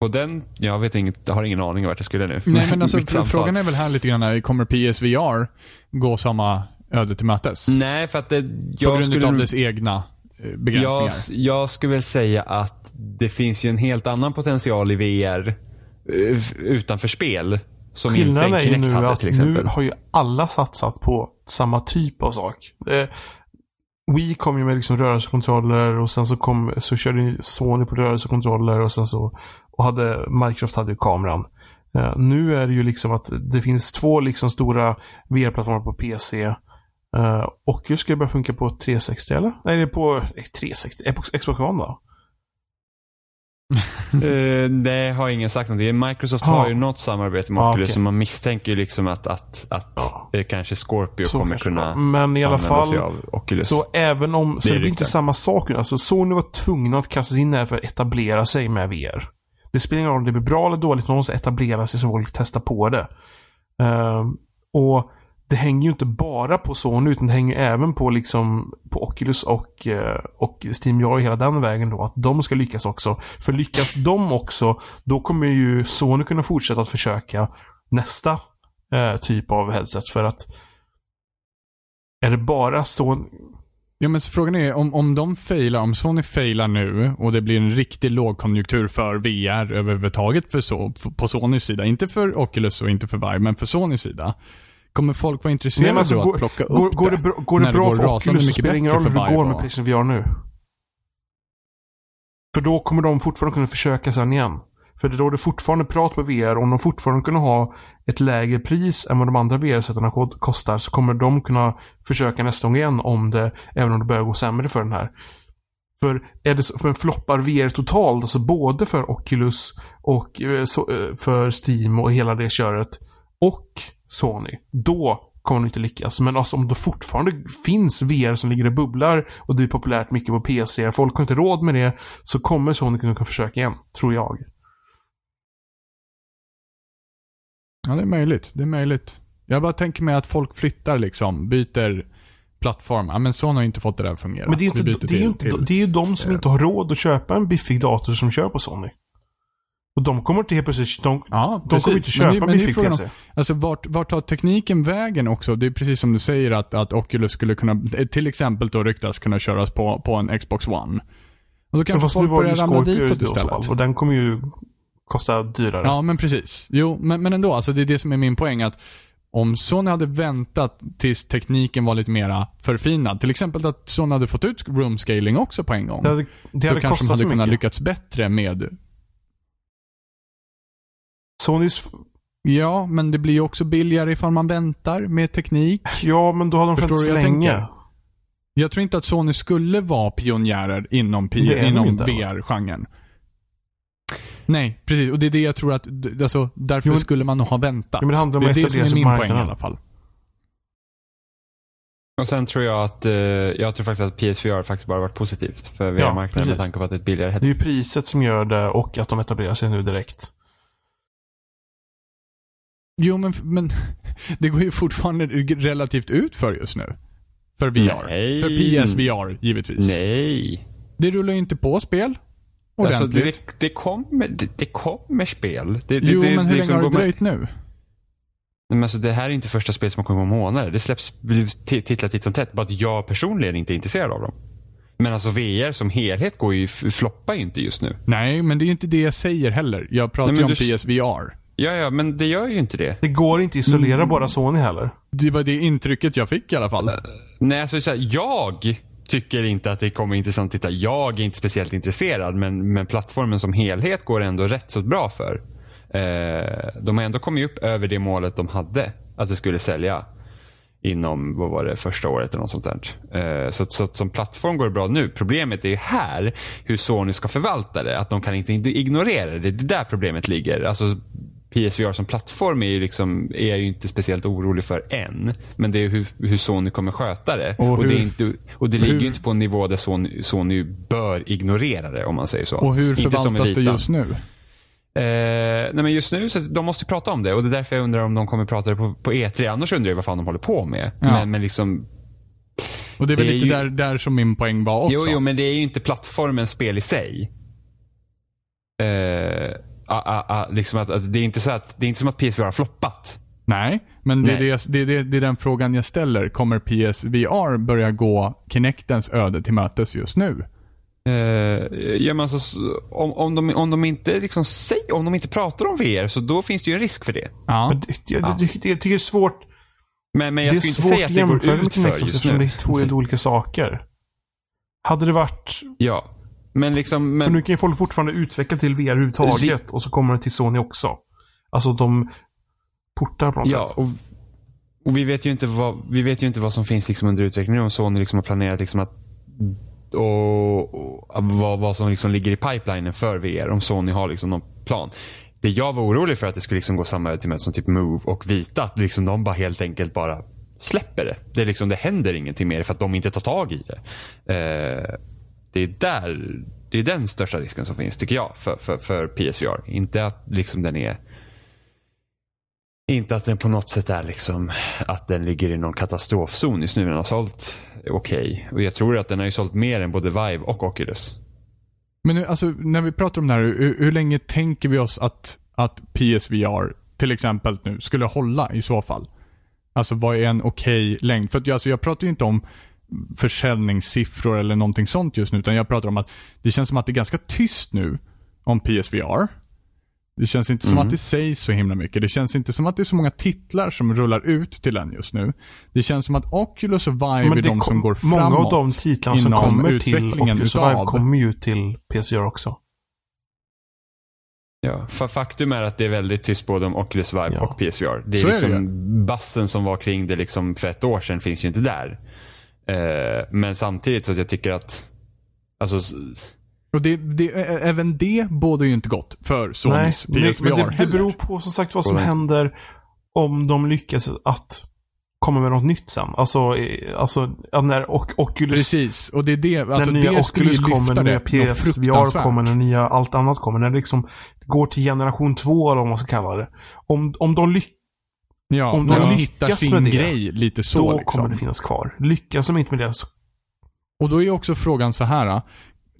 på den, jag vet inget, jag har ingen aning om vart jag skulle nu. Nej, men alltså samtal. frågan är väl här lite grann, kommer PSVR gå samma öde till mötes? Nej, för att det, På jag grund skulle... av dess egna eh, begränsningar? Jag, jag skulle väl säga att det finns ju en helt annan potential i VR eh, utanför spel. Som Skillnaden inte är en ju Kinect nu hade att till exempel. nu har ju alla satsat på samma typ av sak. Eh, Wii kom ju med liksom rörelsekontroller och sen så, kom, så körde Sony på rörelsekontroller och sen så och hade, Microsoft hade ju kameran. Uh, nu är det ju liksom att det finns två liksom stora VR-plattformar på PC. Uh, eh, och ska det börja funka på 360 eller? Nej, det är på eh, 360. Eh, Xbox One då? Eh, det har ingen sagt någonting. Microsoft Ah. har ju något samarbete med Ah, Oculus okej. så man misstänker ju liksom att, att, att Ja. eh, kanske Scorpio Så kommer kanske kunna. Men i alla fall. sig av Oculus. Så även om, så Det är det blir inte samma sak nu. Alltså Sony var tvungna att kasta sig in där för att etablera sig med VR. Det spelar ingen roll om det blir bra eller dåligt, man måste etablera sig så folk testar på det. Ehm, och det hänger ju inte bara på Sony, utan det hänger även på liksom på Oculus och, eh, och Steam VR hela den vägen då. Att de ska lyckas också. För lyckas de också, då kommer ju Sony kunna fortsätta att försöka nästa eh, typ av headset. För att är det bara Sony... Ja, men så frågan är om, om de failar, om Sony failar nu och det blir en riktig lågkonjunktur för VR överhuvudtaget för så, på Sonys sida. Inte för Oculus och inte för Vive, men för Sonys sida. Kommer folk vara intresserade Nej, alltså, då går, att plocka upp går, går det, bra, går det det bra för Oculus så spelar det ingen roll hur det går med och- Playstation VR nu. För då kommer de fortfarande kunna försöka sen igen. För det är då det fortfarande prat med VR. Om de fortfarande kunna ha ett lägre pris än vad de andra VR-sättarna kostar så kommer de kunna försöka nästa gång igen om det, även om det börjar gå sämre för den här. För är det så, men floppar VR totalt, alltså både för Oculus och eh, eh, för Steam och hela det köret och Sony, då kommer de inte lyckas. Men alltså om det fortfarande finns VR som ligger och bubblar och det är populärt mycket på PC, folk har inte råd med det, så kommer Sony kunna försöka igen, tror jag. Ja, det är möjligt. Det är möjligt. Jag bara tänker mig att folk flyttar liksom, byter plattform. Ja, men Sony har inte fått det där att fungera. Men det är, Vi inte, det, är ju till- inte, det är ju de som inte har råd att köpa en biffig dator som kör på Sony. Och de kommer inte helt plötsligt, de, Ja, de kommer inte Men köpa men är biffig frågan om-. Alltså vart, vart tar tekniken vägen också? Det är precis som du säger att, att Oculus skulle kunna, till exempel då ryktas kunna köras på, på en Xbox One. Och då kanske folk börjar ramla ditåt istället. Och den kommer ju kosta dyrare. Ja, men precis. Jo, men, men ändå, alltså det är det som är min poäng att om Sony hade väntat tills tekniken var lite mera förfinad, till exempel att Sony hade fått ut room scaling också på en gång. Det hade, det då hade kanske de hade kunnat mycket. lyckats bättre med Sonys... Ja, men det blir ju också billigare ifall man väntar med teknik. Ja, men då hade de Förstår jag länge. tänker? Jag tror inte att Sony skulle vara pionjärer inom, Det inom. VR-genren. Nej, precis. Och det är det jag tror att, alltså, därför Jo, men- skulle man nog ha väntat. Jo, men det handlar om det är det som är min på poäng i marknaden. alla fall. Och sen tror jag att, eh, jag tror faktiskt att PSVR faktiskt bara varit positivt för VR-marknaden precis. med tanke på att det är ett billigare Det headset. är ju priset som gör det och att de etablerar sig nu direkt. Jo, men, men det går ju fortfarande relativt ut för just nu. För VR. Nej. För PSVR, givetvis. Nej. Det rullar ju inte på spel. Alltså, Ordentligt. det, det, kommer, det, det kommer spel. Det, jo, men hur liksom länge har det dröjt nu? Men alltså, det här är inte första spel som kommer på månader. Det släpps titlar titt som tätt. Bara att jag personligen inte är intresserad av dem. Men alltså VR som helhet går ju, floppar ju inte just nu. Nej, men det är ju inte det jag säger heller. Jag pratar Nej, ju om du- PSVR. Ja, ja, men det gör ju inte det. Det går inte att isolera Mm. bara Sony heller. Det var det intrycket jag fick i alla fall. Nej, alltså så här, jag tycker inte att det kommer intressant att titta. Jag är inte speciellt intresserad, men, men plattformen som helhet går ändå rätt så bra för. Eh, de har ändå kommit upp över det målet de hade, att det skulle sälja inom, vad var det, första året eller något sånt där. Eh, så, så att som plattform går det bra nu. Problemet är ju här hur Sony ska förvalta det. Att de kan inte ignorera det. Det är där problemet ligger. Alltså PSVR som plattform är ju, liksom, är jag ju inte speciellt orolig för än. Men det är hur, hur Sony kommer sköta det. Och Och, det, hur- är inte, och det ligger ju inte på en nivå där Sony, Sony bör ignorera det om man säger så. Och hur förvaltas det just nu? Eh, nej men just nu, så de måste prata om det och det är därför jag undrar om de kommer prata det på, på E3. Annars undrar jag vad fan de håller på med. Ja. Men, men liksom, Och det är väl Det är lite ju- där, där som min poäng var också. jo, jo, men det är ju inte plattformen spel i sig. Eh, ah, ah, ah, liksom att, att det, är inte så att, det är inte som att PSVR har floppat. Nej, men det är, Nej. det, det, är det, det är den frågan jag ställer. Kommer PSVR börja gå Kinectens öde till mötes just nu? Eh, ja, men alltså, om, om, de, om, de inte liksom säger, om de inte pratar om VR så då finns det ju en risk för det. Ja. Men det, jag, det, jag tycker det är svårt. Men, men jag är skulle inte säga att det går ut för just nu. det är två helt olika saker. Hade det varit... Ja. Men liksom, För men, nu kan ju folk fortfarande utveckla till VR överhuvudtaget och så kommer det till Sony också. Alltså de portar på något Ja, sätt. och, och vi vet ju inte vad, vi vet ju inte vad som finns liksom under utveckling. Om Sony liksom har planerat liksom att och, och vad, vad som liksom ligger i pipelinen för VR. Om Sony har liksom någon plan. Det jag var orolig för att det skulle liksom gå samma till med som typ Move och Vita. Att liksom de bara helt enkelt bara släpper det. Det, liksom, det händer ingenting mer för att de inte tar tag i det. Eh, det är där det är den största risken som finns tycker jag för, för, för PSVR. Inte att liksom den är inte att den på något sätt är liksom att den ligger i någon katastrofzon just nu. Den har sålt okej. Okay. Och jag tror att den har ju sålt mer än både Vive och Oculus. Men nu, alltså, när vi pratar om det här, hur, hur länge tänker vi oss att, att PSVR till exempel nu skulle hålla i så fall? Alltså vad är en okej okay längd? För att jag, alltså, jag pratar ju inte om försäljningssiffror eller någonting sånt just nu. Utan jag pratar om att det känns som att det är ganska tyst nu om PSVR. Det känns inte som att mm. det sägs så himla mycket. Det känns inte som att det är så många titlar som rullar ut till den just nu. Det känns som att Oculus och Vive är de som går framåt. Många av de titlarna som kommer till Oculus och Vive kommer ju till PSVR också. Ja, för faktum är att det är väldigt tyst både om Oculus Vive ja. och PSVR. Det är så liksom är det. bassen som var kring det liksom för ett år sedan finns ju inte där. Eh, men samtidigt så att jag tycker att, alltså och det, det, även det bådar ju inte gott för Sonys Nej, PSVR men det, det beror på som sagt vad som händer om de lyckas att komma med något nytt sen. Alltså, alltså när och, Oculus... Precis, och det är det. Alltså, när nya Oculus kommer, när nya PSVR kommer, när nya allt annat kommer. När det liksom går till generation två eller vad man ska kalla det. Om, om de lyckas Ja, om de lyckas sin det, grej lite så. Då liksom. kommer det finnas kvar. Lyckas de inte med det så... Och då är också frågan så här.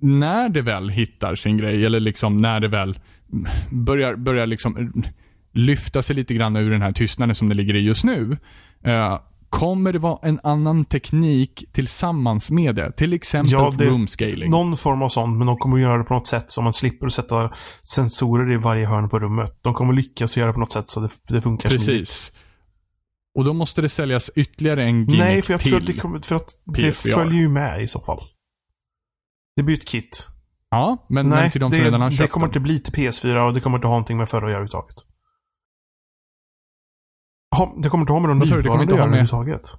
När det väl hittar sin grej, eller liksom när det väl börjar, börjar liksom lyfta sig lite grann ur den här tystnaden som det ligger i just nu. Eh, kommer det vara en annan teknik tillsammans med det? Till exempel ja, det, room scaling. Någon form av sånt, men de kommer göra det på något sätt så man slipper sätta sensorer i varje hörn på rummet. De kommer lyckas göra det på något sätt så det, det funkar Precis. Och då måste det säljas ytterligare en gimmick Nej, för jag tror att det kommer, för att det följer ju med i så fall. Det blir ett kit. Ja, men, Nej, men till de som det, redan har köpt det kommer inte bli till PS4 och det kommer inte ha någonting med förra att göra överhuvudtaget. Ha, det kommer inte ha med de nuvarande att göra överhuvudtaget.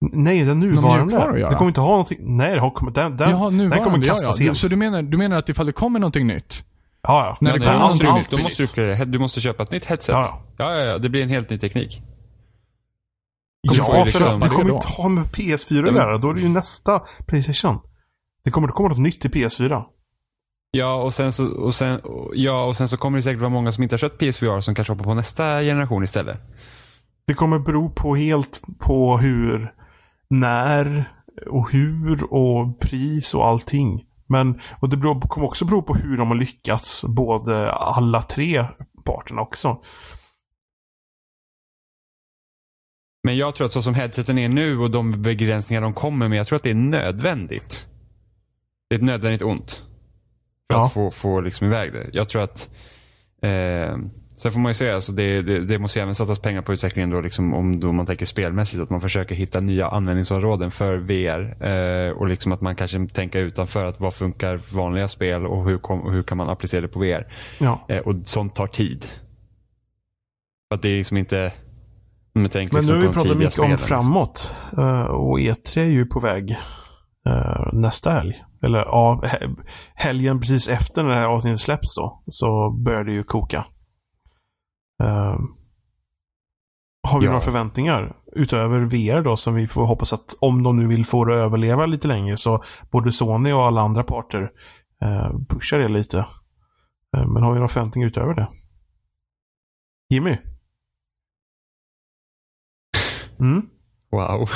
Nej, den nuvarande. Det kommer inte ha någonting. Nej, det kommer, den, den, Jaha, nuvarande, den kommer kastas ja, ja. Så du menar, du menar att ifall det kommer någonting nytt? Ja, ja. När det kommer någonting nytt. Då måste du, du måste köpa ett nytt headset. Ja, ja. ja, ja, Det blir en helt ny teknik. Ja, för liksom, att det kommer inte ha med PS4 att göra. Då är det ju nästa Playstation. Det kommer, det kommer något nytt till PS4. Ja och, sen så, och sen, ja, och sen så kommer det säkert vara många som inte har köpt PSVR som kanske hoppar på nästa generation istället. Det kommer bero på helt på hur, när och hur och pris och allting. Men, och det beror, kommer också bero på hur de har lyckats, både alla tre parterna också. Men jag tror att så som headseten är nu och de begränsningar de kommer med, jag tror att det är nödvändigt. Det är ett nödvändigt ont. För ja. att få, få liksom iväg det. Jag tror att eh, Sen får man ju säga, alltså det, det, det, måste ju även satsas pengar på utvecklingen då, liksom om då man tänker spelmässigt. Att man försöker hitta nya användningsområden för VR. Eh, och liksom att man kanske tänker utanför att vad funkar vanliga spel och hur, kom, och hur kan man applicera det på VR. Ja. Eh, och sånt tar tid. För att det är liksom inte... Men liksom nu har vi pratat mycket om framåt. Uh, och E3 är ju på väg uh, nästa helg. Eller ja, helgen precis efter när det här avsnittet släpps då. Så börjar det ju koka. Uh, har vi ja. några förväntningar utöver VR då som vi får hoppas att om de nu vill få det att överleva lite längre så både Sony och alla andra parter uh, pushar det lite. Uh, men har vi några förväntningar utöver det? Jimmy? Mm? Wow.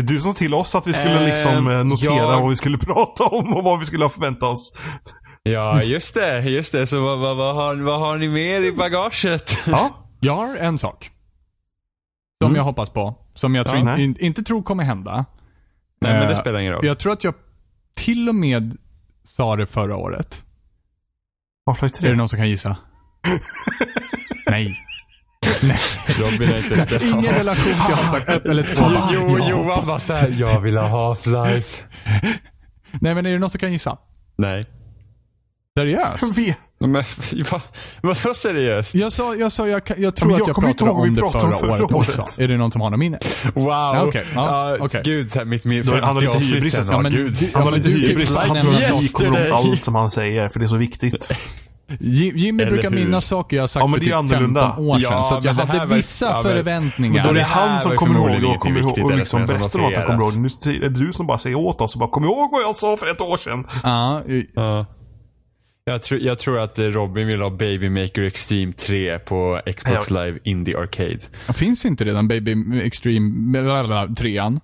Det är du som till oss att vi skulle liksom eh, notera jag... vad vi skulle prata om och vad vi skulle förvänta oss. Ja, just det. Just det. Så vad, vad, vad, har, vad har ni mer i bagaget? Ja, jag har en sak. Som mm. jag hoppas på. Som jag ja, in, inte tror kommer hända. Nej, men det eh, spelar ingen roll. Jag tror att jag till och med sa det förra året. Half-Life 3? Är det någon som kan gissa? Nej. Nej. Robin är inte spel. Ingen relation till Half-Life 1 eller 2. Jo, Johan var såhär, jag vill ha Half-Life. Nej, men är det någon som kan gissa? Nej. Seriöst? Vi, Men vad, vad så seriöst? Jag sa, jag, sa, jag, jag tror jag att jag pratade om det pratade förra, förra året, också. Är det någon som har något minne? Wow! Ja, okej. Ja, okej. Gud, så här, mitt, är han 50 lite hybris, alltså. Ja, men gud. du- Han har lite du hybris. Han en tror att vi kommer ihåg allt som han säger, för det är så viktigt. Ji- Jimmy Eller brukar hur? minnas saker jag har sagt Ja, för typ annorlunda. 15 år sedan. Ja, så att jag hade var- vissa ja, men- förväntningar. Men då är det han som kommer ihåg och kommer ihåg och liksom berättar om att han kommer ihåg. Nu är det du som bara säger åt oss och bara Kom ihåg vad jag sa för ett år sedan. Ja, Ja. Jag, tror, jag tror att Robin vill ha Baby Maker Extreme 3 på Xbox. Live Indie Arcade. finns inte redan Baby Extreme blablabla, trean?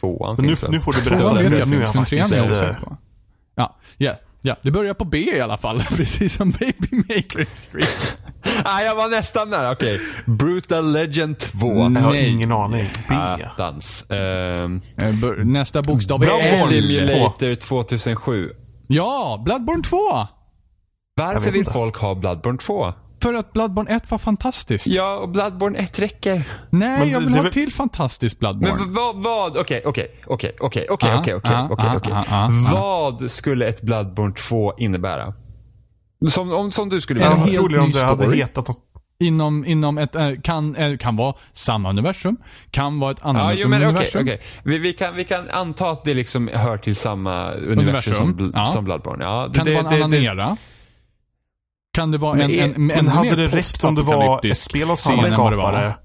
Tvåan Men nu, finns väl? nu får du Tvåan berätta. vet jag finns, men trean är jag osäker på. Ja, ja, ja. Det börjar på B i alla fall. Precis som Baby Maker Extreme. ah, jag var nästan där. Okej. Brutal Legend 2. Jag har Nej. ingen aning. B. Attans. Ehm, Eh, Nästa bokstav är. Simulator 2007. Ja, Bloodborne 2! Varför vill folk ha Bloodborne 2? För att Bloodborne 1 var fantastiskt. Ja, och Bloodborne 1 räcker. Nej, Men jag det- vill det ha väl- till fantastiskt Bloodborne. Men vad, vad, okej, okej, okej, okej, okej, Ah, okej, okej, ah, okej, ah. Vad skulle ett Bloodborne 2 innebära? Som, om, som du skulle vilja ha. helt troligen om ny det hade hetat något. Inom, inom ett, eh, kan, eh, kan vara samma universum, kan vara ett annat Ja, jo, men okej, universum. okej. Vi, vi, kan, vi kan anta att det liksom hör till samma universum, Universum, som, ja. som Bloodborne. Ja, Kan det, vara en annan det- era? Kan det vara Men en, en, en ännu hade mer det räckt om det var ett spel av samma skapare?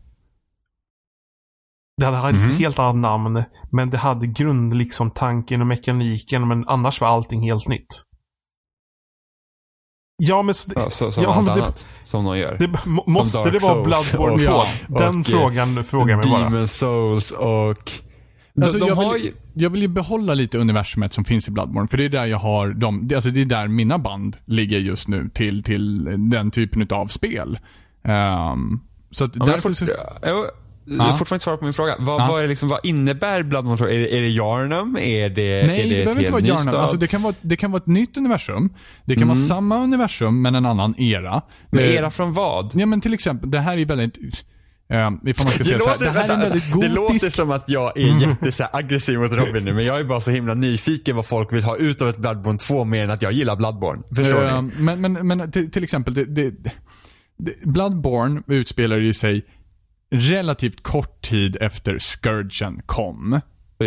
Det hade haft Mhm. ett helt annat namn, men det hade grund, liksom tanken och mekaniken, men annars var allting helt nytt. Ja, men så, Ja, så, som Ja, allt det- annat som de gör. det, må, måste Dark det vara Souls Bloodborne och- 2? Ja, Den och, frågan frågar jag mig bara. Demon Souls och... De, Alltså, de jag, har vill, ju... jag vill ju behålla lite universumet som finns i Bloodborne, för det är där jag har de, det, alltså det är där mina band ligger just nu till, till den typen av spel. Ehm, så att Ja, därför fort, så, jag, jag har fortfarande inte svarat på min fråga. Vad, vad, är liksom, vad innebär Bloodborne 2? Är, det- är det Yarnum? Är det, Nej, är det, det, behöver inte vara Yarnum. Alltså det, kan vara, det kan vara ett nytt universum. Det kan Mm. vara samma universum, men en annan era. Men Eh, era från vad? Ja, men till exempel, det här är väldigt... Um, ifall man ska Det säga så här, låter, det här är vänta, väldigt det låter som att jag är jätte så här, aggressiv mot Robin nu, men jag är bara så himla nyfiken vad folk vill ha ut av ett Bloodborne 2 mer än att jag gillar Bloodborne. Förstår Eh, ni? Men, men, men till, till exempel, det, det, det, Bloodborne utspelar ju sig relativt kort tid efter Scourgen kom.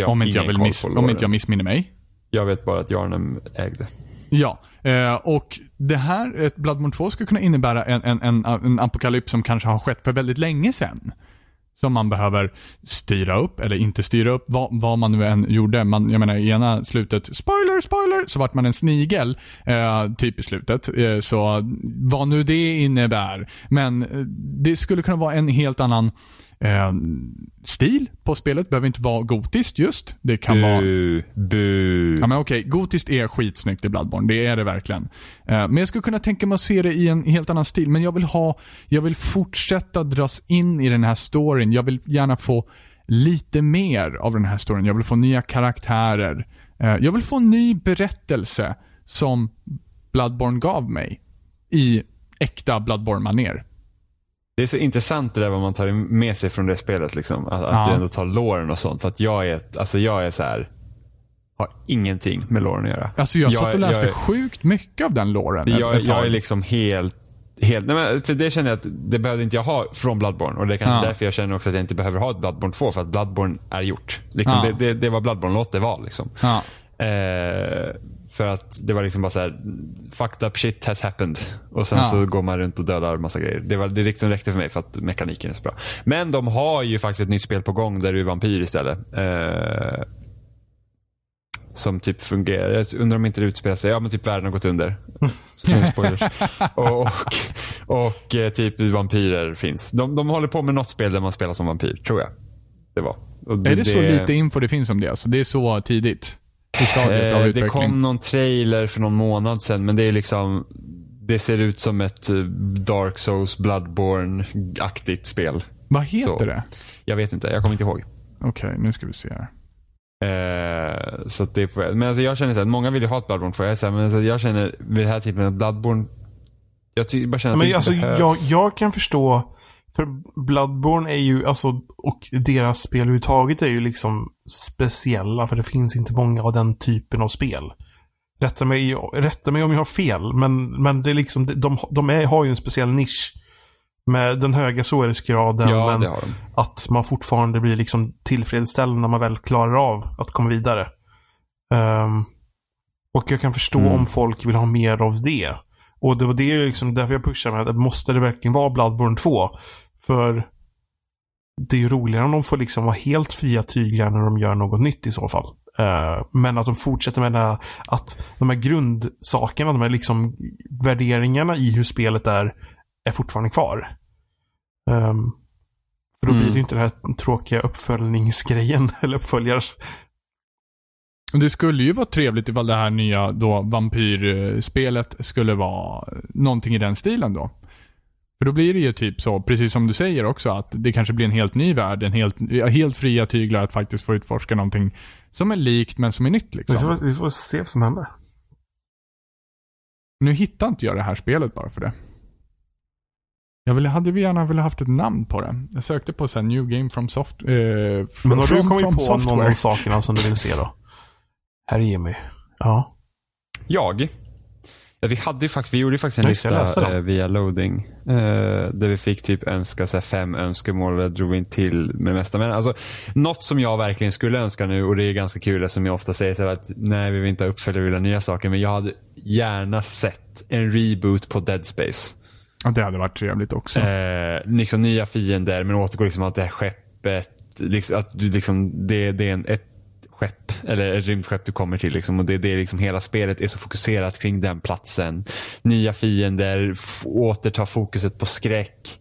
Om inte, jag vill miss, om inte jag missminner mig. Jag vet bara att Yarnum ägde. Ja, eh, och det här, ett Bloodborne 2 skulle kunna innebära en, en, en, en apokalyps som kanske har skett för väldigt länge sedan. Som man behöver styra upp, eller inte styra upp, vad, vad man nu än gjorde. Man, jag menar i ena slutet, spoiler, spoiler, så vart man en snigel, eh, typ i slutet. Eh, så vad nu det innebär. Men eh, det skulle kunna vara en helt annan eh, stil på spelet. Behöver inte vara gotiskt just. Det kan vara Bu, bu. Ja men okej, gotiskt är skitsnyggt i Bloodborne. Det är det verkligen. Eh, men jag skulle kunna tänka mig att se det i en helt annan stil. Men jag vill ha, jag vill fortsätta dras in i den här storyn. Jag vill gärna få lite mer av den här storyn. Jag vill få nya karaktärer. Eh, jag vill få en ny berättelse som Bloodborne gav mig. I äkta Bloodborne-manér. Det är så intressant det där vad man tar med sig från det spelet. Liksom. Att, att Ja. du ändå tar låren och sånt. För att jag är, alltså jag är så här har ingenting med låren att göra. Alltså jag, satt och läste jag, sjukt mycket av den låren jag, jag är liksom helt Helt, nej men för det känner jag att det behövde inte jag ha från Bloodborne. Och det är kanske Ja. därför jag känner också att jag inte behöver ha ett Bloodborne 2. För att Bloodborne är gjort. Liksom, Ja. det, det, det var Bloodborne, låt det vara. Liksom. Ja. Eh, för att det var liksom bara så här, fucked up shit has happened. Och sen Ja. så går man runt och dödar massa grejer. Det, var, det liksom räckte för mig för att mekaniken är så bra. Men de har ju faktiskt ett nytt spel på gång där du är vampyr istället. Eh, som typ fungerar. Jag undrar om inte det utspelar sig, ja men typ världen har gått under. Spoilers. och, och, och eh, typ vampyrer finns. De, de håller på med något spel där man spelar som vampyr, tror jag. Det var. Och Är det så lite info det finns om det? Alltså det är så tidigt? I stadiet av Eh, det utveckling? kom någon trailer för någon månad sedan men det är liksom Det ser ut som ett eh, Dark Souls Bloodborne-aktigt spel. Vad heter Så. det? Jag vet inte, jag kommer inte ihåg. Okej, nu ska vi se här. Eh, så att det är på, men alltså jag känner så att många vill ju ha ett Bloodborne för jag, så här, men alltså jag känner vid det här typen av Bloodborne Jag ty, bara känner att det inte alltså, behövs. jag, jag kan förstå. För Bloodborne är ju, alltså, och deras spel överhuvudtaget är ju liksom speciella. För det finns inte många av den typen av spel. rätta mig, rätta mig om jag har fel, men, men det är liksom, de, de är, har ju en speciell nisch. Med den höga svårighetsgraden, Ja, men de. att man fortfarande blir liksom tillfredsställd när man väl klarar av att komma vidare. Ehm, och jag kan förstå Mm. om folk vill ha mer av det. Och det var det liksom därför jag pushar med att måste det verkligen vara Bloodborne 2? För det är ju roligare om de får liksom vara helt fria tyglar när de gör något nytt i så fall. Eh, men att de fortsätter med här, att de här grundsakerna, de här liksom värderingarna i hur spelet är, är fortfarande kvar. Ehm, för då Mm. blir det inte den här tråkiga uppföljningsgrejen, eller uppföljars. Det skulle ju vara trevligt ifall det här nya då vampyrspelet skulle vara någonting i den stilen då. För då blir det ju typ så, precis som du säger också, att det kanske blir en helt ny värld, en helt, helt fria tyglar att faktiskt få utforska någonting som är likt men som är nytt Vi liksom. får, vi får se vad som händer. Nu hittar inte jag det här spelet bara för det. Jag ville, hade vi gärna velat haft ett namn på det. Jag sökte på så här, New Game from Soft... Eh, from, Men har du kommit på software. någon av sakerna som du vill se då? Herr Jimmy. Ja. Jag? Ja, vi hade ju faktiskt, vi gjorde ju faktiskt en just lista eh, via loading. Eh, där vi fick typ önska så fem önskemål och jag drog in till med det mesta. Men alltså, något som jag verkligen skulle önska nu och det är ganska kul som jag ofta säger så att nej vi vill inte ha uppföljare, vi vill ha nya saker. Men jag hade gärna sett en reboot på Dead Space. Ja, det hade varit trevligt också. Eh, liksom nya fiender men återgår liksom att det här skeppet, liksom, att du liksom, det, det är en, ett skepp, eller rymdskepp du kommer till liksom, och det, det är liksom hela spelet är så fokuserat kring den platsen. Nya fiender, återta fokuset på skräck.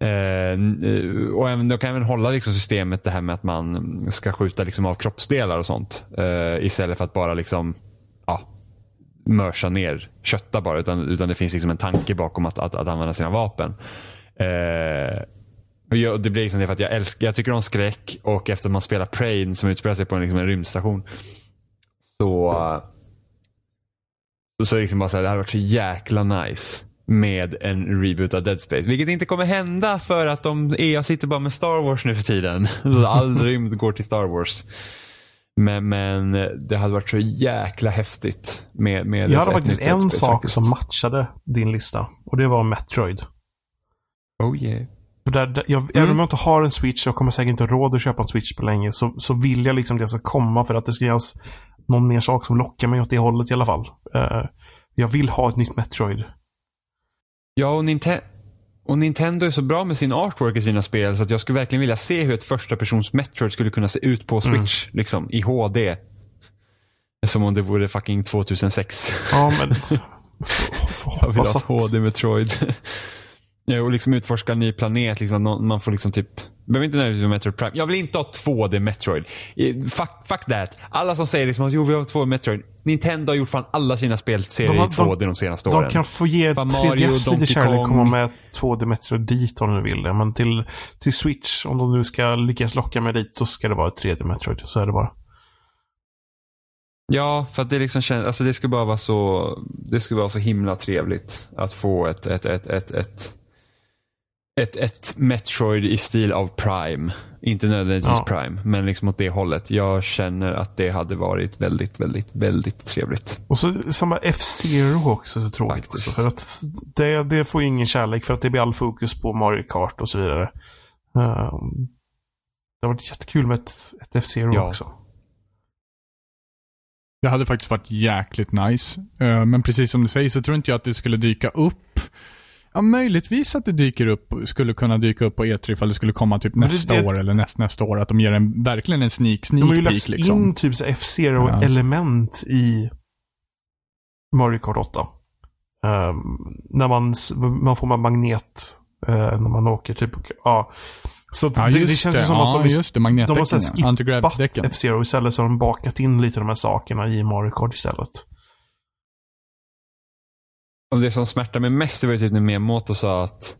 Eh, eh, och även, de kan även hålla liksom systemet det här med att man ska skjuta liksom av kroppsdelar och sånt. Eh, istället för att bara liksom, ja, mörsa ner, kötta bara. Utan, utan det finns liksom en tanke bakom att, att, att använda sina vapen. Eh, jag, det blir liksom det för att jag älskar, jag tycker om skräck och efter att man spelar Prey som utspelar sig på en, liksom en rymdstation. Så, eh, så, liksom bara så här, det hade varit så jäkla nice med en reboot av Dead Space. Vilket inte kommer hända för att de, EA sitter bara med Star Wars nu för tiden. Så all rymd går till Star Wars. Men, men det hade varit så jäkla häftigt med, med Jag hade faktiskt en sak faktiskt. som matchade din lista. Och det var Metroid. Oh yeah. För där, jag, Även om jag inte har en Switch, jag kommer säkert inte ha råd att köpa en Switch på länge, så, så vill jag liksom det ska komma för att det ska göras någon mer sak som lockar mig åt det hållet i alla fall. Eh, jag vill ha ett nytt Metroid. Ja, och, Ninte- och Nintendo är så bra med sin artwork i sina spel så att jag skulle verkligen vilja se hur ett första persons Metroid skulle kunna se ut på Switch. Liksom, i HD. Som om det vore fucking 2006. Ja, men... Jag vill ha ett HD Metroid. Ja, och liksom utforska en ny planet. Liksom, man får liksom typ... Behöver inte nödvändigtvis vara Metroid Prime. Jag vill inte ha 2D Metroid. Fuck, fuck that. Alla som säger liksom att jo, vi har 2D Metroid. Nintendo har gjort fan alla sina spelserier De i 2D de, senaste De åren. kan få ge Bara Mario, 3DS Donkey lite kärlek och komma med 2D Metroid dit om de vill det. Men till, till Switch, om de nu ska lyckas locka mig dit, så ska det vara ett 3D Metroid. Så är det bara. Ja, för att det liksom känns, alltså det skulle bara vara så, det skulle vara så himla trevligt att få ett, ett, ett, ett, ett, ett, ett Metroid i stil av Prime. Inte nödvändigtvis Ja. Prime, men liksom åt det hållet. Jag känner att det hade varit väldigt, väldigt, väldigt trevligt. Och så samma F-Zero också så tråkigt. Faktiskt. Också, för att det, det får ingen kärlek för att det blir all fokus på Mario Kart och så vidare. Ehm, det har varit jättekul med ett, ett F-Zero Ja. också. Det hade faktiskt varit jäkligt nice. Eh, Men precis som du säger så tror inte jag att det skulle dyka upp. Ja, möjligtvis att det dyker upp, skulle kunna dyka upp på E3 ifall det skulle komma typ det- nästa det- år eller näst, nästa år. Att de ger en, verkligen en sneak, sneak De har ju lagt liksom. in typ F-Zero-element i Mario Kart 8. Ehm, när man, man får man magnet eh, när man åker typ. Ja. Så Ja, det, det känns det. som ja, att de, just det. de har ja. skippat. F-Zero istället så har de bakat in lite av de här sakerna i Mario Kart istället. Och det som smärtar mig mest det var typ när Miyamoto sa att,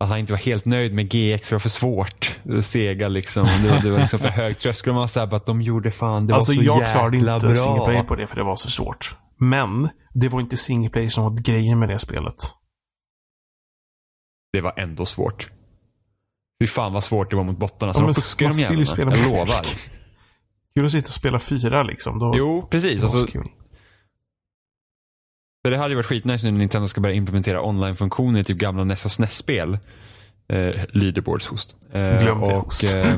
att han inte var helt nöjd med GX för det var för svårt. Det var Sega liksom. Det var, det var liksom för hög tröskel. Man såhär, att de gjorde fan, det alltså var så jag jäkla klarade inte bra. på det för det var så svårt. Men det var inte single player som var grejen med det spelet. Det var ändå svårt. Fy fan vad svårt det var mot bottarna. Så Ja, de fuskar de jävlarna. Jag lovar. Kul att sitta och spela fyra liksom. Då, Jo, precis. Alltså, så kul. För det hade ju varit skitnice nu när Nintendo ska börja implementera online-funktioner i typ gamla NES och SNES-spel. Eh, leaderboards host. Eh, Glöm det, och, eh,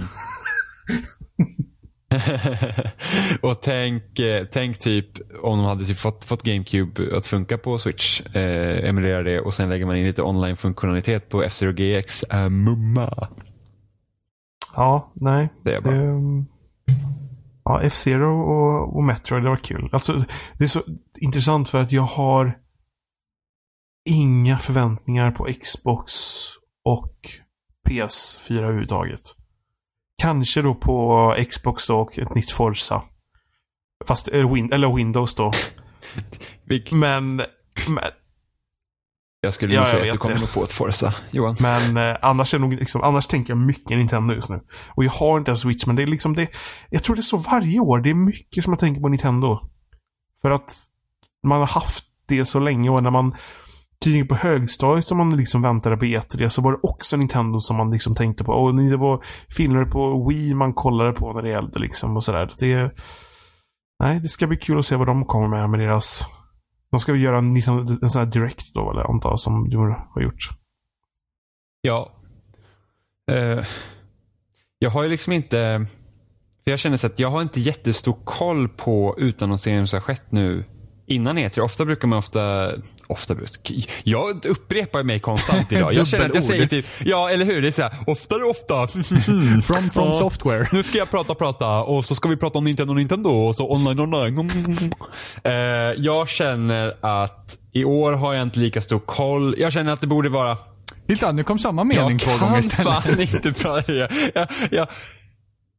och tänk, eh, tänk typ om de hade typ fått, fått GameCube att funka på Switch. Eh, emulera det och sen lägger man in lite online-funktionalitet på F-Zero GX. Eh, mumma. Ja, nej. Det är bra. Ehm, ja, F-Zero och, och Metroid, det var kul. Alltså, det är så intressant för att jag har inga förväntningar på Xbox och PS4 överhuvudtaget. Kanske då på Xbox då och ett nytt Forza. Fast, eh, eller Windows då. Men, men, jag skulle Ja, säga att du kommer det. nog få ett Forza, Johan. men eh, annars, är nog liksom, annars tänker jag mycket Nintendo just nu. Och jag har inte en Switch, men det är liksom det. Jag tror det är så varje år. Det är mycket som jag tänker på Nintendo. För att man har haft det så länge och när man tydligen på högstadiet som man liksom väntade på E3 så var det också Nintendo som man liksom tänkte på. Och det var filmer på Wii man kollade på när det gällde liksom och sådär. Det, nej, det ska bli kul att se vad de kommer med med deras... De ska väl göra en, liksom, en sån här direct då, eller antar jag, som du har gjort. Ja. Uh, jag har ju liksom inte... För jag känner så att jag har inte jättestor koll på utannonseringen som har skett nu innan E3. Ofta brukar man ofta... Ofta Jag upprepar mig konstant idag. Jag känner att jag säger typ... Ja, eller hur? Det är så här, oftare ofta. From, from Ja. software. Nu ska jag prata, prata och så ska vi prata om Nintendo, Nintendo och så online, online. Eh, jag känner att i år har jag inte lika stor koll. Jag känner att det borde vara Titta, nu kom samma mening två gånger jag istället. kan fan inte prata. Jag, jag, jag,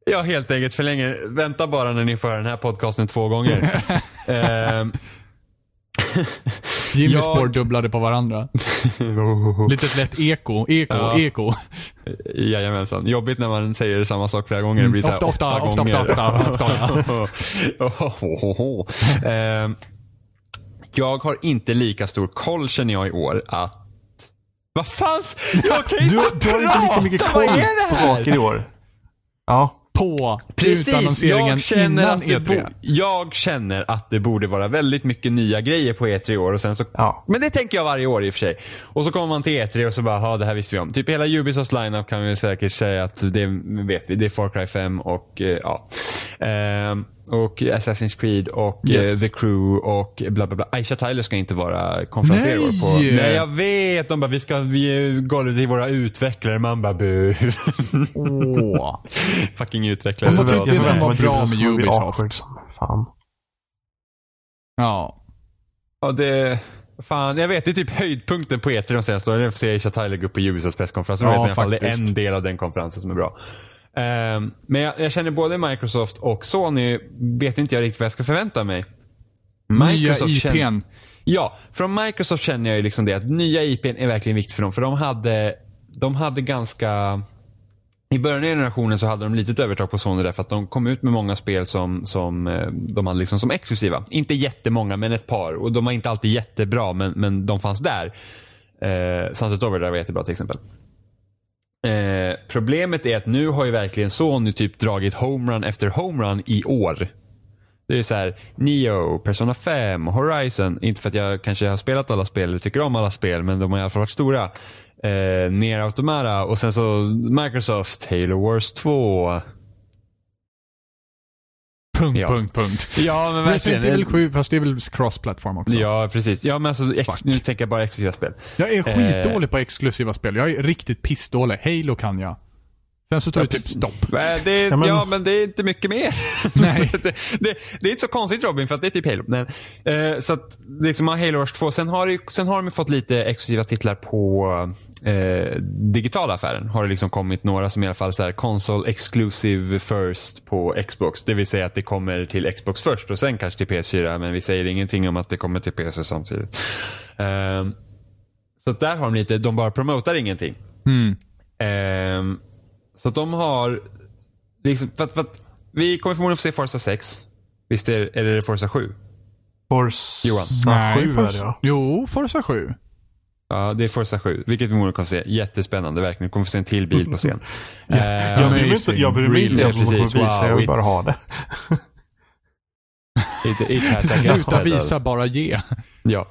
jag helt enkelt förlänger. Vänta bara när ni får höra den här podcasten två gånger. Ehm, Jimmys Jag- spår dubblade på varandra. Litet lätt eko, eko, Ja. eko. Jajamensan. Jobbigt när man säger samma sak flera gånger. Det blir så här Ofta, ofta, åtta ofta, gånger. ofta, ofta, Ehm, jag har inte lika stor koll känner jag i år att vad fan? Jag kan Du, inte du har inte lika mycket prata! koll på saker i år. Ja. På Precis, utannonseringen jag känner, innan att det E3. bo- jag känner att det borde vara väldigt mycket nya grejer på E3 i år. Och sen så, Ja. Men det tänker jag varje år i och för sig. Och så kommer man till E3 och så bara, ja det här visste vi om. Typ hela Ubisofts lineup kan vi säkert säga att det vet vi. Det är Far Cry 5 och eh, ja. Ehm, och Assassin's Creed och Yes. eh, The Crew och bla bla bla. Aisha Tyler ska inte vara konferenser år på... Nej! Nej jag vet. De bara, vi ska vi går till våra utvecklare. Man bara, bu. Åh. Fucking utvecklare. Jag Så tyckte bra. det som var bra med Ubisoft. fan. Ja. Ja, det... Fan, jag vet. Det är typ höjdpunkten på E3 de senaste åren. Det är att se Aisha Tyler gå upp på Ubisofts presskonferens. Ja, vet i alla fall, det är en del av den konferensen som är bra. Ehm, men jag, jag känner både Microsoft och Sony vet inte jag riktigt vad jag ska förvänta mig. Nya känner- IPn. Ja, från Microsoft känner jag ju liksom det att nya IPn är verkligen viktigt för dem. För de hade, de hade ganska... I början av generationen så hade de litet övertag på Sony därför att de kom ut med många spel som, som eh, de hade liksom som exklusiva. Inte jättemånga, men ett par. Och de var inte alltid jättebra, men, men de fanns där. Eh, Sunset Overdrive var jättebra till exempel. Eh, problemet är att nu har ju verkligen Sony typ dragit homerun efter homerun i år. Det är så här, Neo, Persona 5, Horizon. Inte för att jag kanske har spelat alla spel eller tycker om alla spel, men de har i alla fall varit stora. Eh, Nier Automata och sen så Microsoft, Halo Wars 2. Punkt, Ja. punkt, punkt. Ja, men Resident Evil 7, fast det är väl cross-platform också. Ja, precis. Ja, men alltså, ex- nu tänker jag bara exklusiva spel. Jag är Eh. skitdålig på exklusiva spel. Jag är riktigt pissdålig. Halo kan jag. Sen så tar det typ stopp. Eh, Det, ja, Ja, men... men- det är inte mycket mer. Nej. det, det, det är inte så konstigt Robin, för att det är typ Halo. Men, eh, så att, liksom har Halo Wars 2. Sen har, det, sen har de fått lite exklusiva titlar på eh, digitala affären. Har det liksom kommit några som i alla fall så här console exclusive first på Xbox. Det vill säga att det kommer till Xbox först och sen kanske till PS4. Men vi säger ingenting om att det kommer till PC samtidigt. Eh, så där har de lite, de bara promotar ingenting. Mm. Så att de har, liksom, för att, för att, vi kommer förmodligen få se Forza 6. Visst är, är det Forza 7? Forza Johan. 7 är Forza- det ja. Jo, Forza 7. Ja, det är Forza 7. Vilket vi förmodligen kommer få se. Jättespännande, verkligen. Vi kommer få se en till bil på scen. Jag bryr mig inte, jag bryr mig inte ens om vad de kommer visa, jag vill bara ha det. It, it Sluta visa, bara ge. Ja.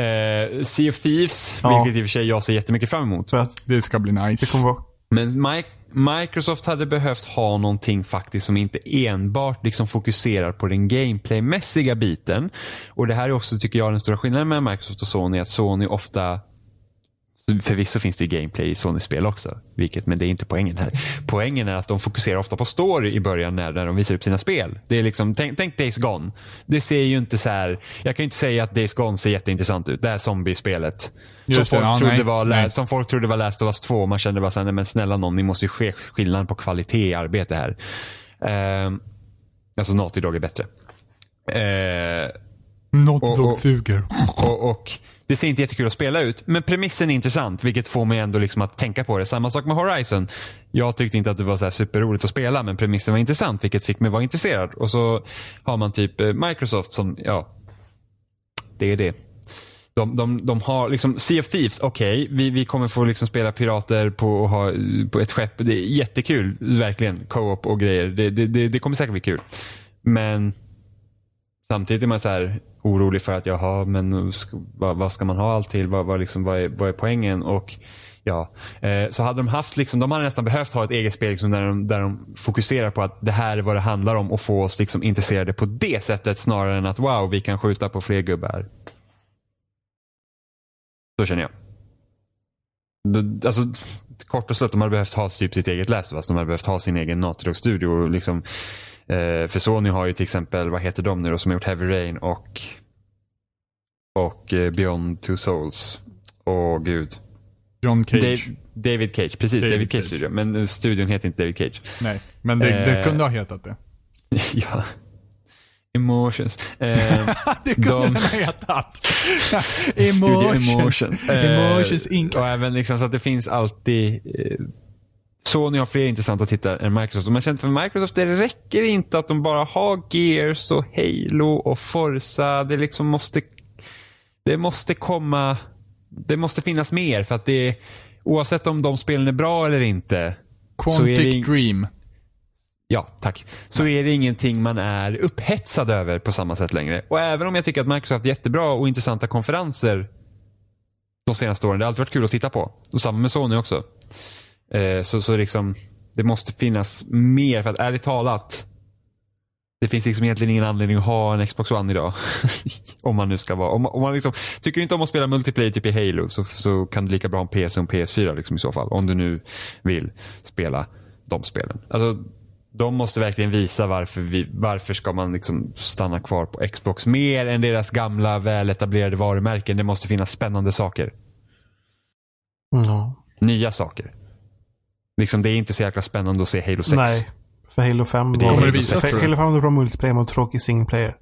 Eh, sea of Thieves, Ja. vilket i och för sig jag ser jättemycket fram emot. För att Det ska bli nice. det kommer vara... Men Mi- Microsoft hade behövt ha någonting faktiskt som inte enbart liksom fokuserar på den gameplaymässiga biten. Och det här är också, tycker jag, den stora skillnaden mellan Microsoft och Sony. Att Sony ofta Förvisso finns det ju gameplay i Sony-spel också, vilket, men det är inte poängen här. Poängen är att de fokuserar ofta på story i början när, när de visar upp sina spel. Det är liksom, tänk, tänk Days Gone. Det ser ju inte så här, jag kan ju inte säga att Days Gone ser jätteintressant ut. Det här zombiespelet. Som folk, ja, trodde nej, var, nej. som folk trodde var Last of Us 2. Man kände bara såhär, nej men snälla någon, ni måste ju ske skillnad på kvalitet i arbete här. Ehm, alltså Naughty Dog är bättre. Not Och- dog och- suger. och, och det ser inte jättekul att spela ut, men premissen är intressant, vilket får mig ändå liksom att tänka på det. Samma sak med Horizon. Jag tyckte inte att det var så här superroligt att spela, men premissen var intressant, vilket fick mig vara intresserad. Och så har man typ eh, Microsoft som, ja, det är det. De, de, de har liksom, Sea of Thieves, okej, vi, vi kommer få liksom spela pirater på, och ha, på ett skepp. Det är jättekul, verkligen. Co-op och grejer. Det, det, det, det kommer säkert bli kul. Men samtidigt är man så här orolig för att jaha, men vad, vad ska man ha allt till? Vad, vad, liksom, vad, är, vad är poängen? Och ja, eh, så hade de haft, liksom, de hade nästan behövt ha ett eget spel liksom, där, de, där de fokuserar på att det här är vad det handlar om och få oss liksom, intresserade på det sättet snarare än att wow, vi kan skjuta på fler gubbar. Så känner jag. Alltså, kort och slut, de hade behövt ha typ sitt eget läs. De hade behövt ha sin egen Naughty Dog-studio. Liksom, eh, för Sony har ju till exempel, vad heter de nu då, som har gjort Heavy Rain och, och eh, Beyond Two Souls. Åh gud. John Cage. Dave, David Cage, precis. David David, Cage, Cage. studio. Men eh, studion heter inte David Cage. Nej, men det, det Eh. kunde ha hetat det. ja. Emotions. Eh, det kunde de- den ha hetat. Emotions. Emotions. Eh, Emotions Inc. Och även liksom så att det finns alltid eh, Sony har fler intressanta tittare än Microsoft. Man känner för Microsoft, det räcker inte att de bara har Gears och Halo och Forza. Det liksom måste det måste komma det måste finnas mer för att det oavsett om de spelen är bra eller inte Quantic Dream. Ja, tack. Så är det ingenting man är upphetsad över på samma sätt längre. Och även om jag tycker att Microsoft har haft jättebra och intressanta konferenser de senaste åren. Det har alltid varit kul att titta på. Och samma med Sony också. Eh, så, så liksom, det måste finnas mer för att ärligt talat det finns liksom egentligen ingen anledning att ha en Xbox One idag. om man nu ska vara. Om, om man liksom, tycker du inte om att spela multiplayer typ i Halo så, så kan du lika bra ha en PS och en PS4 liksom i så fall. Om du nu vill spela de spelen. Alltså, de måste verkligen visa varför, vi, varför ska man liksom stanna kvar på Xbox mer än deras gamla väletablerade varumärken. Det måste finnas spännande saker. Ja. Nya saker. Liksom, det är inte så jäkla spännande att se Halo 6. Nej. För Halo 5 Det var... kommer det för du? Halo 5 var bra multiplayer mot tråkig single player.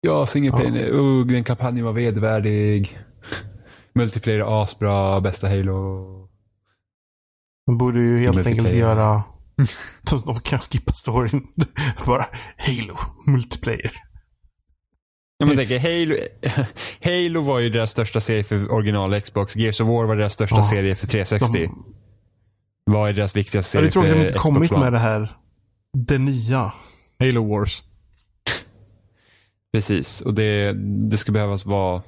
Ja, singleplayer. Ja. Uh, den kampanjen var vedervärdig. Multiplayer är asbra, bästa Halo. De borde ju helt enkelt göra... Så de kan skippa storyn. Bara Halo multiplayer. Ja, men tänk, Halo, Halo var ju deras största serie för original Xbox. Gears of War var deras största Ja. serie för 360. De, Vad är deras viktigaste ja, det serie är tråkigt att för de inte Xbox kommit med det här. Det nya. Halo Wars. Precis, och det, det skulle behövas vara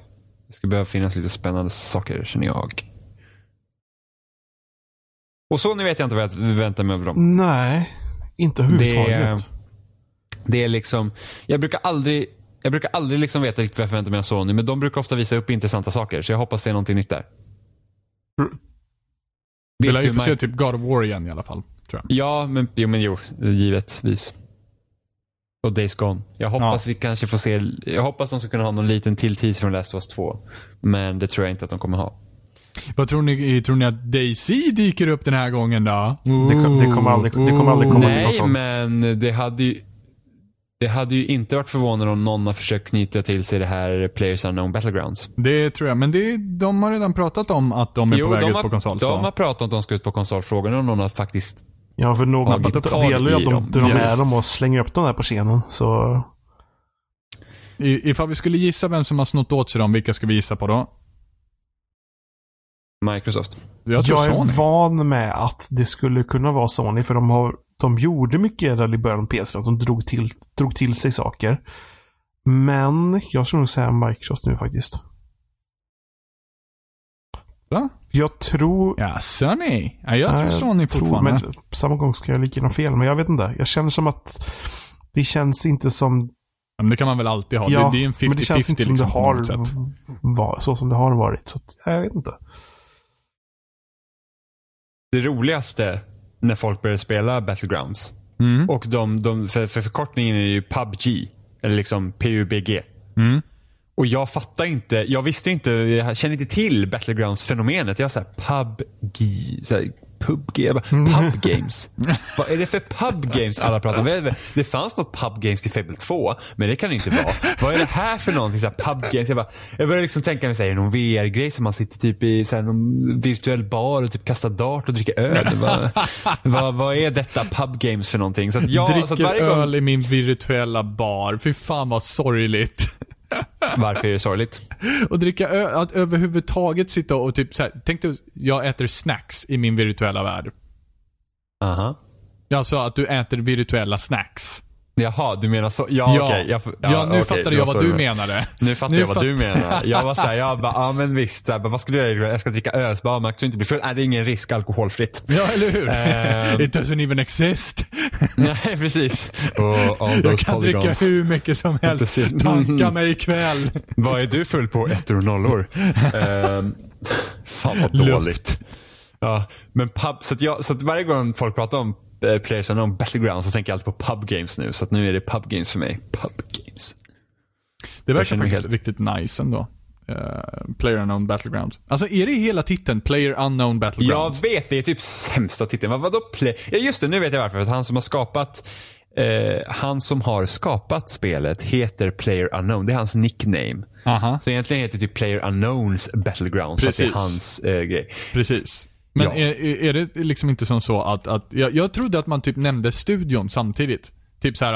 det skulle behöva finnas lite spännande saker känner jag. Och så nu vet jag inte vad jag väntar mig av dem. Nej. Inte Det, överhuvudtaget. det är liksom, jag brukar aldrig jag brukar aldrig liksom veta riktigt vad jag förväntar mig av Sony, men de brukar ofta visa upp intressanta saker. Så jag hoppas se någonting nytt där. Vi lär du ju få se typ God of War igen i alla fall. Tror jag. Ja, men jo, men jo givetvis. Och Days Gone. Jag hoppas vi kanske får se, jag hoppas de ska kunna ha någon liten till tease från Last of Us 2. Men det tror jag inte att de kommer ha. Vad tror ni? Tror ni att Daisy dyker upp den här gången då? Det kom- det kommer aldrig- det kommer aldrig komma till Nej, konsol. men det hade ju det hade ju inte varit förvånande om någon har försökt knyta till sig det här Players Unknown Battlegrounds. Det tror jag, men det, de har redan pratat om att de är på väg de ut har, på konsol. de så. har pratat om att de ska ut på konsol. Frågan är om någon har faktiskt... Ja, för någon tagit tag delar ju att i de dem. drar med Yes. dem och slänger upp dem där på scenen. Så I, ifall vi skulle gissa vem som har snott åt sig dem, vilka ska vi gissa på då? Microsoft. Jag tror jag är Sony. van med att det skulle kunna vara Sony för de har de gjorde mycket där i början av PS4. De drog till, drog till sig saker. Men jag skulle nog säga Microsoft nu faktiskt. Va? Jag tror... Ja, Sony. Ja, jag tror Sony tror- fortfarande. men på samma gång ska jag lika gärna fel, men jag vet inte. Jag känner som att det känns inte som... Ja, men det kan man väl alltid ha. Ja, det, det är en 50-50 men det känns inte som liksom, det har något sätt. var, så som det har varit. Så att, jag vet inte. Det roligaste när folk börjar spela Battlegrounds. Mm. Och de, de, för, för förkortningen är ju PubG. Eller liksom PUBG. Mm. Och jag fattar inte, jag visste inte, jag känner inte till Battlegrounds-fenomenet. Jag såhär PubG, såhär, PubG, bara, Pub Games. Vad är det för Pub Games alla pratar om? Det- fanns något Pub Games till Fable 2, men det kan det inte vara. Vad är det här för någonting? Såhär, Pub Games. Jag, bara, jag började liksom tänka mig, såhär, är det någon VR-grej som man sitter typ i såhär, någon virtuell bar och typ kastar dart och dricker öl? vad, vad, vad är detta Pub Games för någonting? Så att jag, så att Dricker varje gång, öl i min virtuella bar. Fy fan vad sorgligt. Varför är det sorgligt? Och dricka öl, att överhuvudtaget sitta och typ så här, tänk dig, jag äter snacks i min virtuella värld. Aha. Alltså att du äter virtuella snacks. Jaha, du menar så? Ja, okej. Jag, ja, nu okej, fattade jag vad du menade. Nu fattar Nu jag vad du fatt- menar. Jag var såhär, jag bara, ja men visst, så här, vad ska du göra? Jag ska dricka öl, så bara, du inte bli full. Nej, det är ingen risk, alkoholfritt. Ja, eller hur? Ehm. It doesn't even exist. Nej, precis. Och Jag kan dricka polygons. hur mycket som helst. Precis. Tanka mig ikväll. Vad är du full på? Ettor och nollor. um, fan vad Luft. dåligt. Ja, men pub, så jag, så varje gång folk pratar om Players Unknown Battlegrounds så tänker jag alltid på pub games nu. Så att nu är det pub games för mig. Pub games. Det verkar faktiskt helt- riktigt nice ändå. Uh, Player Unknown Battleground. Alltså är det hela titeln? Player Unknown Battleground? Jag vet, det är typ sämsta titeln. Vad, vadå play? Ja just det, nu vet jag varför. För han som har skapat eh, han som har skapat spelet heter Player Unknown. Det är hans nickname. Aha, Så egentligen heter det typ Player Unknowns Battleground. Så att det är Precis. hans eh, grej. precis. Men Ja. är, är det liksom inte som så att, att jag, jag trodde att man typ nämnde studion samtidigt. Typ såhär.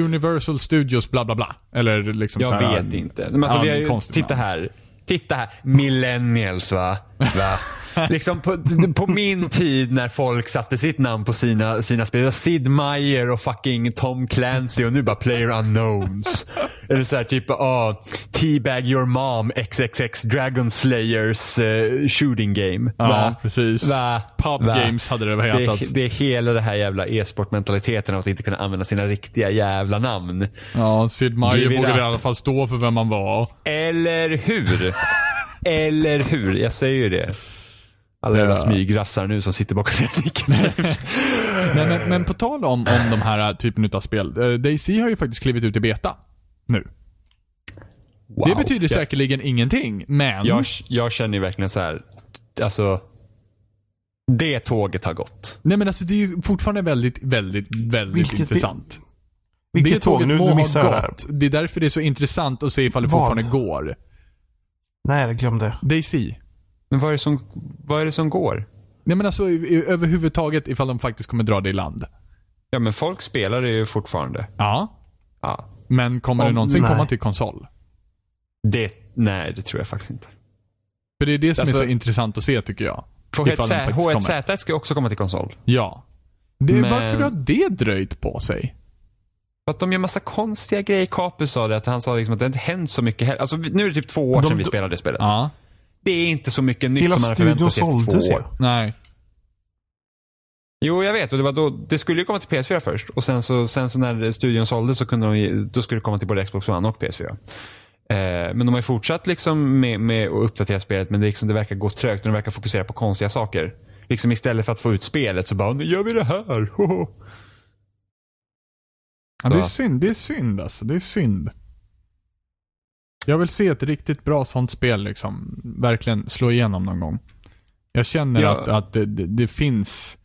Universal Studios bla bla bla. Eller liksom Jag så här, vet inte. Men alltså, ja, vi har ju, titta här. Titta här. Millennials va? va? liksom på, på min tid när folk satte sitt namn på sina, sina spel. Sid Meier och fucking Tom Clancy och nu bara Player Unknowns. Eller så här typ, ah, Teabag Your Mom XXX Dragon Slayers eh, shooting game. Ja, Va? precis. Va? Pub Va? Games hade det Det hetat. är, det är hela det här jävla e-sportmentaliteten av att inte kunna använda sina riktiga jävla namn. Ja, Sid Meier vågade i alla fall stå för vem man var. Eller hur? Eller hur? Jag säger ju det. Alla jävla smygrassar nu som sitter bakom den micken. Men, men, men på tal om, om de här typen av spel. Uh, Daisy har ju faktiskt klivit ut i beta. Nu. Wow. Det betyder jag, säkerligen ingenting, men... jag, jag känner ju verkligen så här. alltså. Det tåget har gått. Nej men alltså det är ju fortfarande väldigt, väldigt, väldigt Vilket det- intressant. Det tåg? tåget Nu, må nu ha det här. gått. Det är därför det är så intressant att se ifall det Vad? fortfarande går. Nej, jag glömde. Daisy. Men vad är det som, vad är det som går? Nej men alltså överhuvudtaget ifall de faktiskt kommer dra det i land. Ja men folk spelar det ju fortfarande. Ja. Ja. Men kommer det Om- någonsin nej. komma till konsol? Det, nej det tror jag faktiskt inte. För det är det som Alltså- är så intressant att se tycker jag. På Ifall den faktiskt kommer. H1Z1 ska ju också komma till konsol. Ja. Det, Men- Varför har det dröjt på sig? För att de gör massa konstiga grejer. Capus sa det, att han sa liksom att det inte hänt så mycket heller. Alltså nu är det typ två år De- sedan vi spelade det spelet. Ja. Det är inte så mycket nytt Hela som man hade förväntat sig efter två år. Nej. Jo, jag vet. Och det, var då, det skulle ju komma till PS4 först. Och sen så, sen så när studion såldes så kunde de, då skulle det komma till både Xbox One och PS4. Eh, men de har ju fortsatt liksom med, med att uppdatera spelet, men det, liksom, det verkar gå trögt och de verkar fokusera på konstiga saker. Liksom istället för att få ut spelet så bara, nu gör vi det här. Hoho. Ja, det är synd. Det är synd alltså. Det är synd. Jag vill se ett riktigt bra sånt spel liksom. Verkligen slå igenom någon gång. Jag känner Ja. att, att det, det, det finns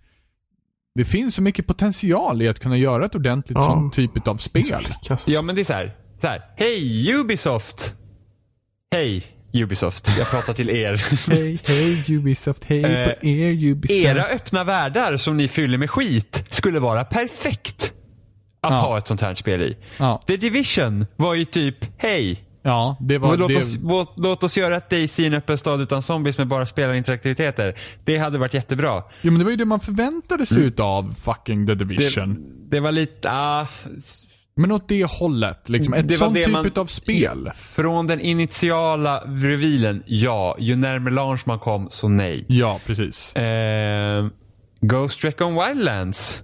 det finns så mycket potential i att kunna göra ett ordentligt Ja. sån typ av spel. Kast. Ja, men det är så här. Så här. Hej Ubisoft! Hej Ubisoft. Jag pratar till er. Hej, hej Ubisoft, hej Eh, på er Ubisoft. Era öppna världar som ni fyller med skit skulle vara perfekt att Ja. ha ett sånt här spel i. Ja. The Division var ju typ, hej, Ja, det var... Låt, det, oss, låt, låt oss göra ett Daisy i en öppen stad utan zombies med bara spelarinteraktiviteter. Det hade varit jättebra. Jo men det var ju det man förväntade sig utav fucking The Det, Division. det var lite, ah, Men åt det hållet. Liksom. Ett Det var sånt det typ man- utav spel. från den initiala revealen, ja. Ju närmare launch man kom, så nej. Ja, precis. Eh, Ghost Recon Wildlands.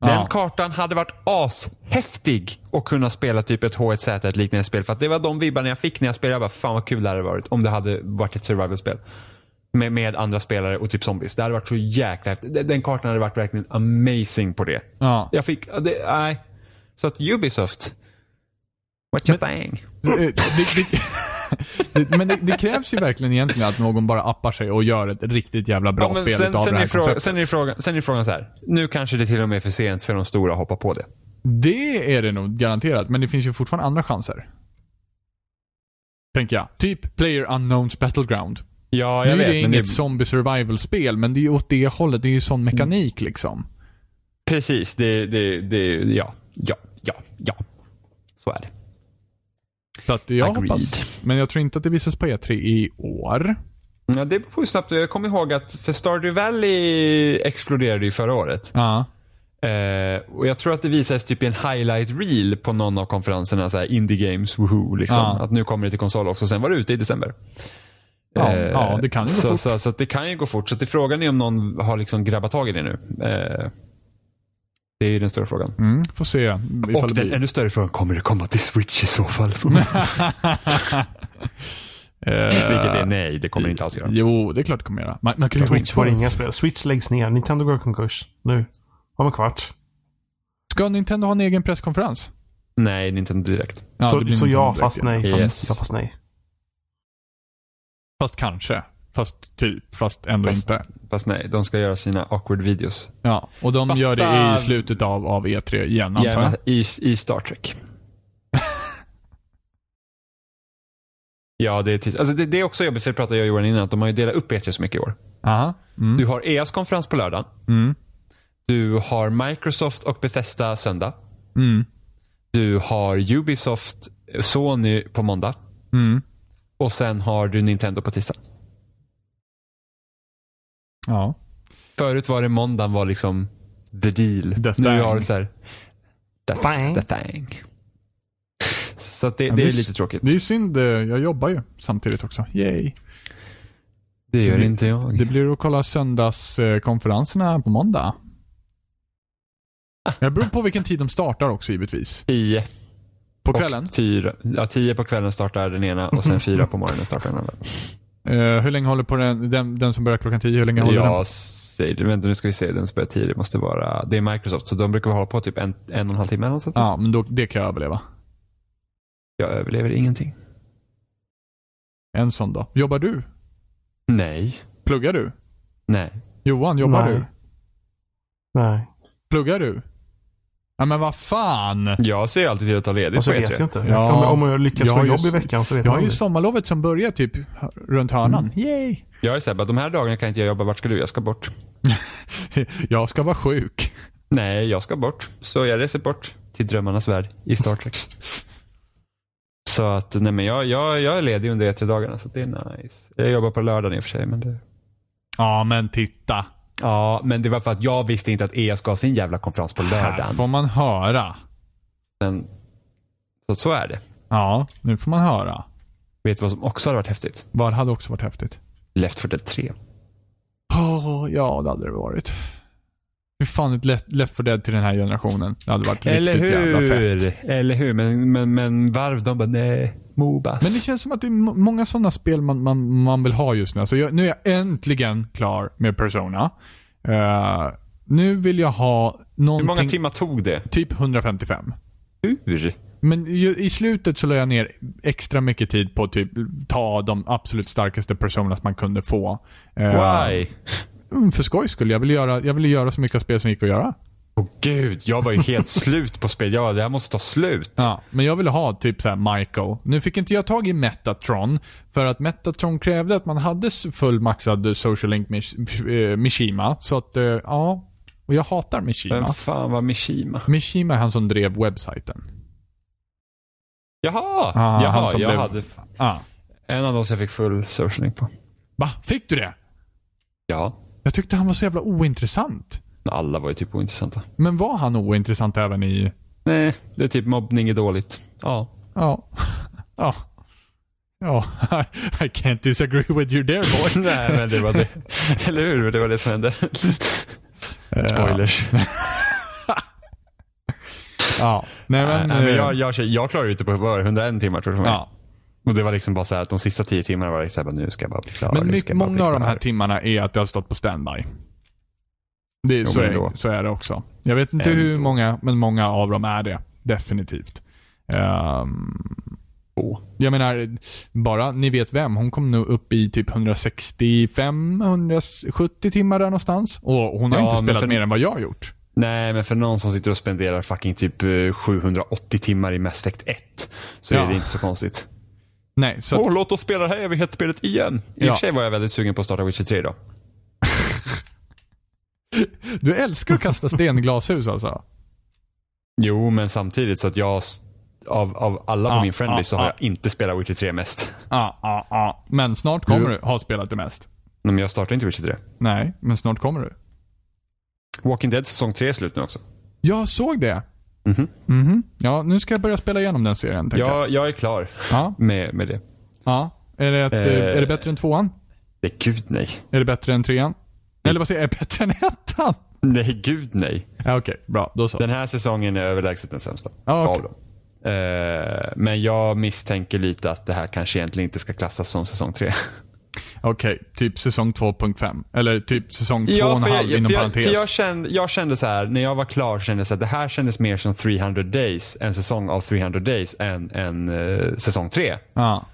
Den Ja. kartan hade varit ashäftig att kunna spela typ ett H1Z, ett liknande spel. För att det var de vibbarna jag fick när jag spelade. Jag bara, fan vad kul det hade varit om det hade varit ett survival-spel. Med, med andra spelare och typ zombies. Det hade varit så jäkla häftigt. Den- kartan hade varit verkligen amazing på det. Ja. Jag fick, det, nej. Så att Ubisoft. What you think? Eh, det, men det, det krävs ju verkligen egentligen att någon bara appar sig och gör ett riktigt jävla bra Ja, spel sen, utav sen, det är här frågan, konceptet. sen, är frågan, sen är frågan så här. Nu kanske det till och med är för sent för de stora att hoppa på det. Det är det nog garanterat, men det finns ju fortfarande andra chanser. Tänker jag. Typ Player Unknowns Battleground. Ja, Nu jag är det vet. Inget det, zombie survival-spel, men det är ju åt det hållet. Det är ju sån mekanik liksom. precis, det, det, det, ja, ja, ja, ja. Så är det. Så att jag Agreed. hoppas. Men jag tror inte att det visas på E3 i år. Ja, det beror på hur snabbt. Jag kommer ihåg att för Stardew Valley exploderade ju förra året. Ja. Eh, och jag tror att det visades typ i en highlight reel på någon av konferenserna, så här indie games, woohoo, liksom. Ja. Att nu kommer det till konsol också. Sen var det ute i december. Ja, Eh, ja, det kan ju gå så, fort. Så, så att det kan ju gå fort. Så att det frågan är om någon har liksom grabbat tag i det nu. Eh, det är ju den stora frågan. Mm, får se. Ifall Och den blir. ännu större frågan, kommer det komma till Switch i så fall? Eh, Vilket är nej, det kommer det inte alls göra. Jo, det är klart det kommer göra. Man, man kan Switch får inga spel. Switch läggs ner. Nintendo går i konkurs. Nu. Om en kvart. Ska Nintendo ha en egen presskonferens? Nej, Nintendo Direkt. Ja, det så så Nintendo ja, Direkt, fast nej. Fast, Yes. ja, fast nej. Fast kanske. Fast typ. Fast ändå Fast- inte. Fast nej, de ska göra sina awkward videos. Ja, och de Fatta- gör det i slutet av, av E3 igen, antar jag. I, i Star Trek. ja, det är, tis- alltså det, det är också jobbigt, för det pratade jag och Johan innan, att de har ju delat upp E3 så mycket i år. Aha. Mm. Du har EAs konferens på lördagen. Mm. Du har Microsoft och Bethesda söndag. Mm. Du har Ubisoft, Sony på måndag. Mm. Och sen har du Nintendo på tisdag. Ja. Förut var det måndagen var liksom the deal. The nu har du så här, that's Thing. the thing. Så att det, Ja, det är det är- lite tråkigt. Det är synd, eh, jag jobbar ju samtidigt också. Yay. Det gör det- inte jag. Det blir att kolla söndagskonferenserna på måndag. Det beror på vilken tid de startar också givetvis. Tio. På och kvällen. Fyra. Ja, tio på kvällen startar den ena och sen fyra på morgonen startar den andra. Eh, hur länge håller på den, den, den som börjar klockan tio? Hur länge håller Jag säger det. Vänta nu ska vi se. Den som börjar tio. Det måste vara. Det är Microsoft. Så de brukar hålla på typ en, en och en halv timme eller något sånt. den? Ja, men då, det kan jag överleva. Jag överlever ingenting. En sån då. Jobbar du? Nej. Pluggar du? Nej. Johan, jobbar Nej. du? Nej. Pluggar du? Ja men vad fan! Jag ser alltid till att ta ledigt Och så på vet jag E3. inte. Ja. Om, om jag lyckas Jag få jobb i veckan så vet Jag jag har ju sommarlovet som börjar typ runt hörnan. Yay! Jag är såhär, de här dagarna kan inte jag jobba. Vart ska du? Jag ska bort. Jag ska vara sjuk. Nej, jag ska bort. Så jag reser bort till drömmarnas värld i Star Trek. Så att, nej men jag, jag, jag är ledig under E3-dagarna så det är nice. Jag jobbar på lördagen i och för sig. Men det... Ja men titta. Ja, men det var för att jag visste inte att EA ska ha sin jävla konferens på Här lördagen. får man höra. Men, så, så är det. Ja, nu får man höra. Vet du vad som också hade varit häftigt? Vad hade också varit häftigt? Left 4 Dead 3. Åh, ja det hade det varit. Fy fan ett Left Left 4 Dead till den här generationen. Det hade varit Eller riktigt jävla fett. hur? Eller hur? Men, men, men Valve de bara, nej, Mobas. Men det känns som att det är må- många sådana spel man, man, man vill ha just nu. Alltså jag, nu är jag äntligen klar med Persona. Eh, nu vill jag ha Hur någonting... många timmar tog det? Typ 155. Hur? Men ju, i slutet så la jag ner extra mycket tid på att typ ta de absolut starkaste personas man kunde få. Eh, Why? mm, För skojs skull. Jag ville göra, jag ville göra så mycket av spel som gick att göra. Åh gud, jag var ju helt slut på spel. Ja, det här måste ta slut. Ja, men jag ville ha typ så här Michael. Nu fick inte jag tag i Metatron, för att Metatron krävde att man hade s- full maxad Social Link Mish- eh, Mishima. Så att, eh, ja. Och jag hatar Mishima. Vem fan var Mishima? Mishima är han som drev webbsajten. Jaha! Ah, han Jaha, som jag blev- hade Ah. en av dem som jag fick full socialing på. Va? Fick du det? Ja. Jag tyckte han var så jävla ointressant. Alla var ju typ ointressanta. Men var han ointressant även i... Nej, det är typ mobbning är dåligt. Ja. Ja. ja. Ja, I can't disagree with you there boy. Nej, men det var det. Eller hur? Det var det som hände. Spoilers. Ja. Nej men... Nej, men eh, jag, jag, jag klarade ut det på var det, 101 timmar tror jag. ja. Och det var liksom bara så här att de sista 10 timmarna var bara, nu ska jag bara bli klar. Men mycket, många av de här timmarna är att det har stått på standby. Det, så, är, så är det också. Jag vet inte hur många, men många av dem är det. Definitivt. Två. jag menar, bara ni vet vem. Hon kom nu upp i typ 165-170 timmar där någonstans. Och hon har Ja, inte spelat för- mer än vad jag har gjort. Nej, men för någon som sitter och spenderar fucking typ eh, 780 timmar i Mass Effect 1 så Ja. är det inte så konstigt. Nej, så att, Åh, låt oss spela det här evighetsspelet igen. I Ja. och för sig var jag väldigt sugen på att starta Witcher 3 då. Du älskar att kasta sten i glashus alltså? Jo, men samtidigt så att jag, av, av alla på Ja, min friendly ja, så har ja. jag inte spelat Witcher 3 mest. Ja, ja, ja. Men snart kommer Du- du ha spelat det mest. Men jag startar inte Witcher 3. Nej, men snart kommer du. Walking Dead säsong 3 är slut nu också. Jag såg det. Mhm. Mhm. Ja, nu ska jag börja spela igenom den serien. tänkte jag. Jag, är klar Ja. med, med det. ja. Är, det ett, Eh. är det bättre än tvåan? Nej, gud nej. Är det bättre än trean? Eller vad säger jag? Är bättre än ettan? Nej, gud nej. Ja, Okej, bra. Då så. Den här säsongen är överlägset den sämsta. Ja, okej. av dem. Eh, men jag misstänker lite att det här kanske egentligen inte ska klassas som säsong 3. Okej, typ säsong 2.5. Eller typ säsong 2,5 Ja, för jag, inom för jag, parentes. för jag, kände, jag kände så här, när jag var klar kände jag så här, det här kändes mer som 300 days, en säsong av 300 days än en eh, säsong 3. Ja.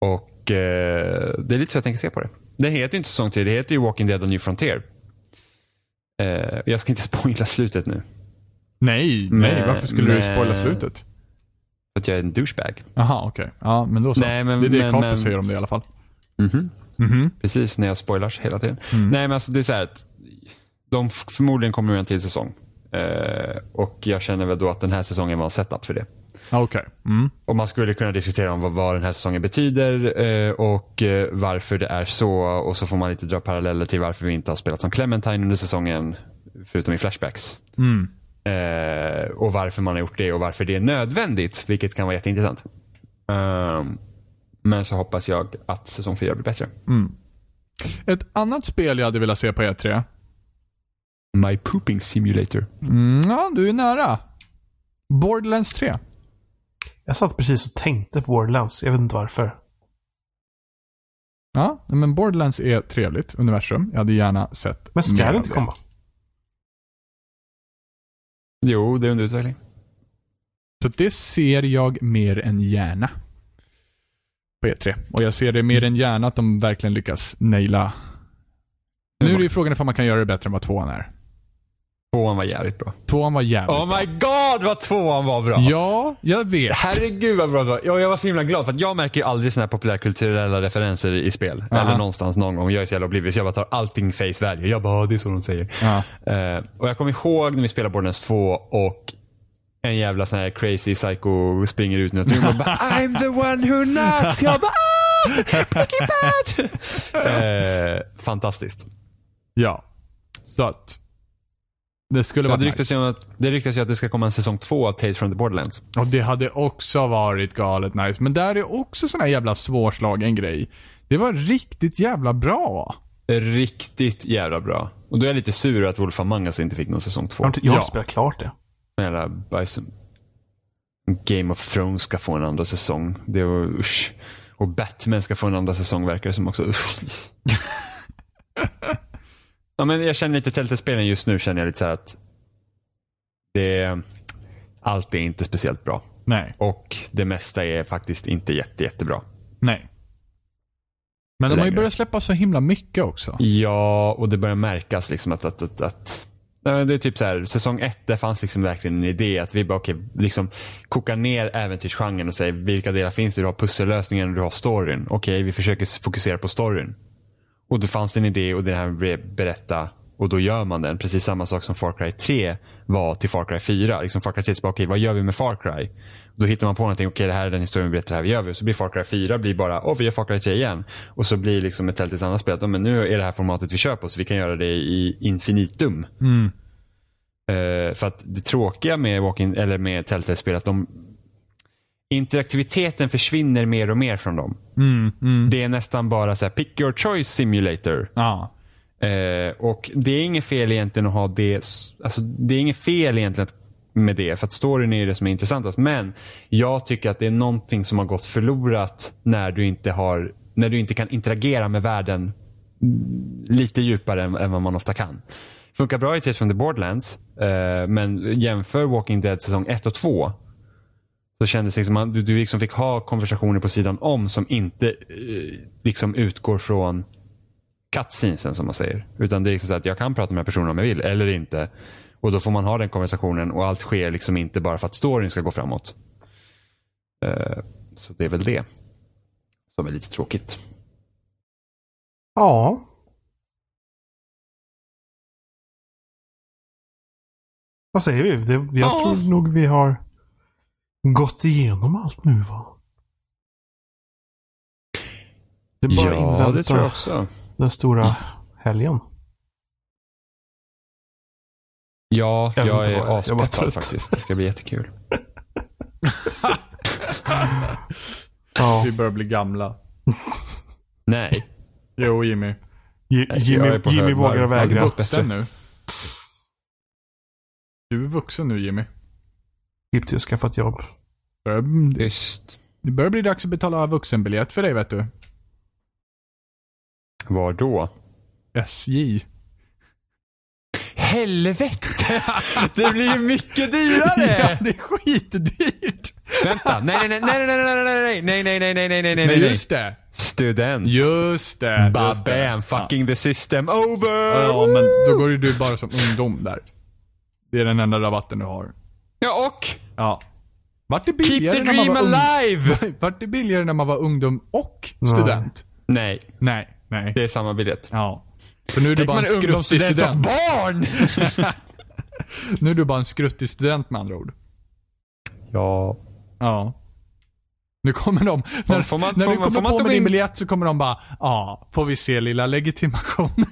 Och eh, det är lite så jag tänker se på det. Det heter ju inte säsong 3, det heter ju Walking Dead och New Frontier. Eh, jag ska inte spoila slutet nu. Nej, nej. Men- Varför skulle du men- spoila slutet? För att jag är en douchebag. Jaha, okej. Ja, men då så. Nej, men- det är det men- men- säger om det i alla fall. Mhm. Mhm. Precis, när jag spoilars hela tiden. Mm. Nej men alltså det är så här att de förmodligen kommer med en till säsong. Eh, och jag känner väl då att den här säsongen var en setup för det. Ja, Okej. Mm. Och man skulle kunna diskutera om vad, vad den här säsongen betyder eh, och eh, varför det är så. Och så får man lite dra paralleller till varför vi inte har spelat som Clementine under säsongen. Förutom i flashbacks. Mm. Eh, och varför man har gjort det och varför det är nödvändigt. Vilket kan vara jätteintressant. Ehm, men så hoppas jag att säsong 4 blir bättre. Ett annat spel jag hade velat se på E3. My pooping simulator. Mm, ja, du är nära. Borderlands 3. Jag satt precis och tänkte på Borderlands. Jag vet inte varför. Ja, men Borderlands är trevligt universum. Jag hade gärna sett Men ska det inte komma? Jo, det är under utveckling. Så det ser jag mer än gärna. På E3. Och jag ser det mer än gärna att de verkligen lyckas naila. Nu är det ju frågan om man kan göra det bättre än vad tvåan är. Tvåan var jävligt bra. Tvåan var jävligt Oh bra. my god vad tvåan var bra! Ja, jag vet. Herregud vad bra det var. Ja, jag var så himla glad för att jag märker ju aldrig såna här populärkulturella referenser i spel. Aha. Eller någonstans någon gång. Jag är så jävla oblivious. Jag bara tar allting face value. Jag bara, "Ja, det är så de säger. Ja. Eh, och jag kommer ihåg när vi spelade Borderlands 2 och en jävla sån här crazy psycho springer ut nu och bara I'm the one who knocks. Jag bara ah, Breaking Bad. eh, fantastiskt. Ja. Så att. Det skulle Ja, vara det, nice. ryktas om att, det ryktas ju att det ska komma en säsong två av Tales from the Borderlands. Och det hade också varit galet nice. Men där är också sån här jävla svårslagen grej. Det var riktigt jävla bra. Riktigt jävla bra. Och då är jag lite sur att Wolf Among Us inte fick någon säsong två. Jag har inte, Ja. spelat klart det. Jävla bajs. Game of Thrones ska få en andra säsong. Det var usch. Och Batman ska få en andra säsong verkar det som också. Ja, men jag känner lite Telltale-spelen just nu känner jag lite så här att det, allt är inte speciellt bra. Nej. Och det mesta är faktiskt inte jätte, jättebra. Nej. Men de har ju Längre. börjat släppa så himla mycket också. Ja, och det börjar märkas liksom att, att, att, att Nej, men det är typ så här, säsong ett, där fanns liksom verkligen en idé att vi bara, okej, liksom kokar ner äventyrsgenren och säger vilka delar finns det? Du har pussellösningen och du har storyn. Okej, vi försöker fokusera på storyn. Och då fanns det en idé och det här med berätta och då gör man den. Precis samma sak som Far Cry 3 var till Far Cry 4. Liksom Far Cry 3 bara, okej vad gör vi med Far Cry? Då hittar man på någonting, okej det här är den historien vi berättar, det här vi gör vi. Så blir Far Cry 4 blir bara, åh vi gör Far Cry 3 igen. Och så blir liksom ett Telltales annat spel, att, men nu är det här formatet vi kör på så vi kan göra det i infinitum. Mm. Eh, för att det tråkiga med, walking, eller med Telltale-spel är att de interaktiviteten försvinner mer och mer från dem. Mm, mm. Det är nästan bara så här, pick your choice simulator. Ja. Eh, och det är inget fel egentligen att ha det. Alltså, det är inget fel egentligen med det. För att storyn är det som är intressantast. Men jag tycker att det är någonting som har gått förlorat när du inte, har, när du inte kan interagera med världen lite djupare än, än vad man ofta kan. Funkar bra i Tales from the Borderlands. Eh, men jämför Walking Dead säsong 1 och 2 så kändes det som att du, du liksom fick ha konversationer på sidan om som inte eh, liksom utgår från cutscenesen som man säger. Utan det är liksom så att jag kan prata med personen om jag vill eller inte. Och då får man ha den konversationen och allt sker liksom inte bara för att storyn ska gå framåt. Eh, så det är väl det. Som är lite tråkigt. Ja. Vad säger vi? Det, jag Ja. tror nog vi har gått igenom allt nu va? Det är bara ja, det invänta tror jag också. den stora helgen. Ja, Jag jag, är är. Aspeppad faktiskt. Det ska bli jättekul. Ja. Vi börjar bli gamla. Nej. Jo, Jimmy. Ji- jag Jimmy, är Jimmy vågar vägra. Bestäm nu. Du är vuxen nu Jimmy. Tipp till att skaffa ett jobb. Tyst. Det börjar bli dags att betala vuxenbiljett för dig vet du. Var då? SJ. Helvete! Det blir ju mycket dyrare! Ja, det är skitdyrt. Vänta, nej, nej, nej, nej, nej, nej, nej, nej, nej, nej, nej, nej, nej, nej, nej. just det. Student. Just det. Ba just det. bam, fucking the system over! Ja, men då går ju du bara som ungdom där. Det är den enda rabatten du har. Ja, och Ja. Vart det keep billigare the när man dream var ung... alive! Vart det billigare när man var ungdom och student? Nej, Nej, nej. det är samma biljett. Ja. För nu är du bara en man skruttig ungdomsstudent och student. barn! Nu är du bara en skruttig student med andra ord. Ja. Ja. Nu kommer de, när, får man- när får du man- kommer får man på med gå din in- biljett så kommer de bara, ja, får vi se lilla legitimationen?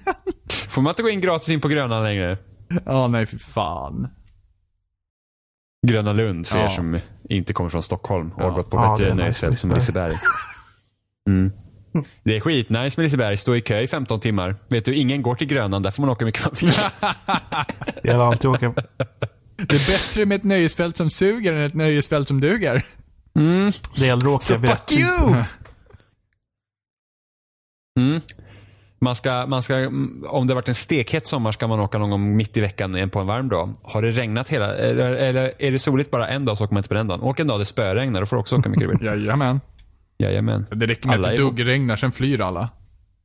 Får man inte gå in gratis in på Grönan längre? Ja, nej för fan. Gröna Lund för Ja. er som inte kommer från Stockholm och Ja. har gått på bättre nöjesfält som Liseberg. Mm. Det är skitnice med Liseberg. Stå i kö i 15 timmar. Vet du, ingen går till Grönan. Där får man åka mycket man vill. Jag vill alltid åka. Det är bättre med ett nöjesfält som suger än ett nöjesfält som duger. Mm. Det gäller att åka Så fuck you! Mm. Man ska, man ska, mm, om det har varit en stekhet sommar ska man åka någon gång mitt i veckan på en varm dag. Har det regnat hela, eller, eller är det soligt bara en dag så åker man inte på den dagen. Åk en dag det spöregnar, då får du också åka mycket vill. Jajamän. Jajamän. Det räcker med Alla att det duggregnar, sen flyr alla.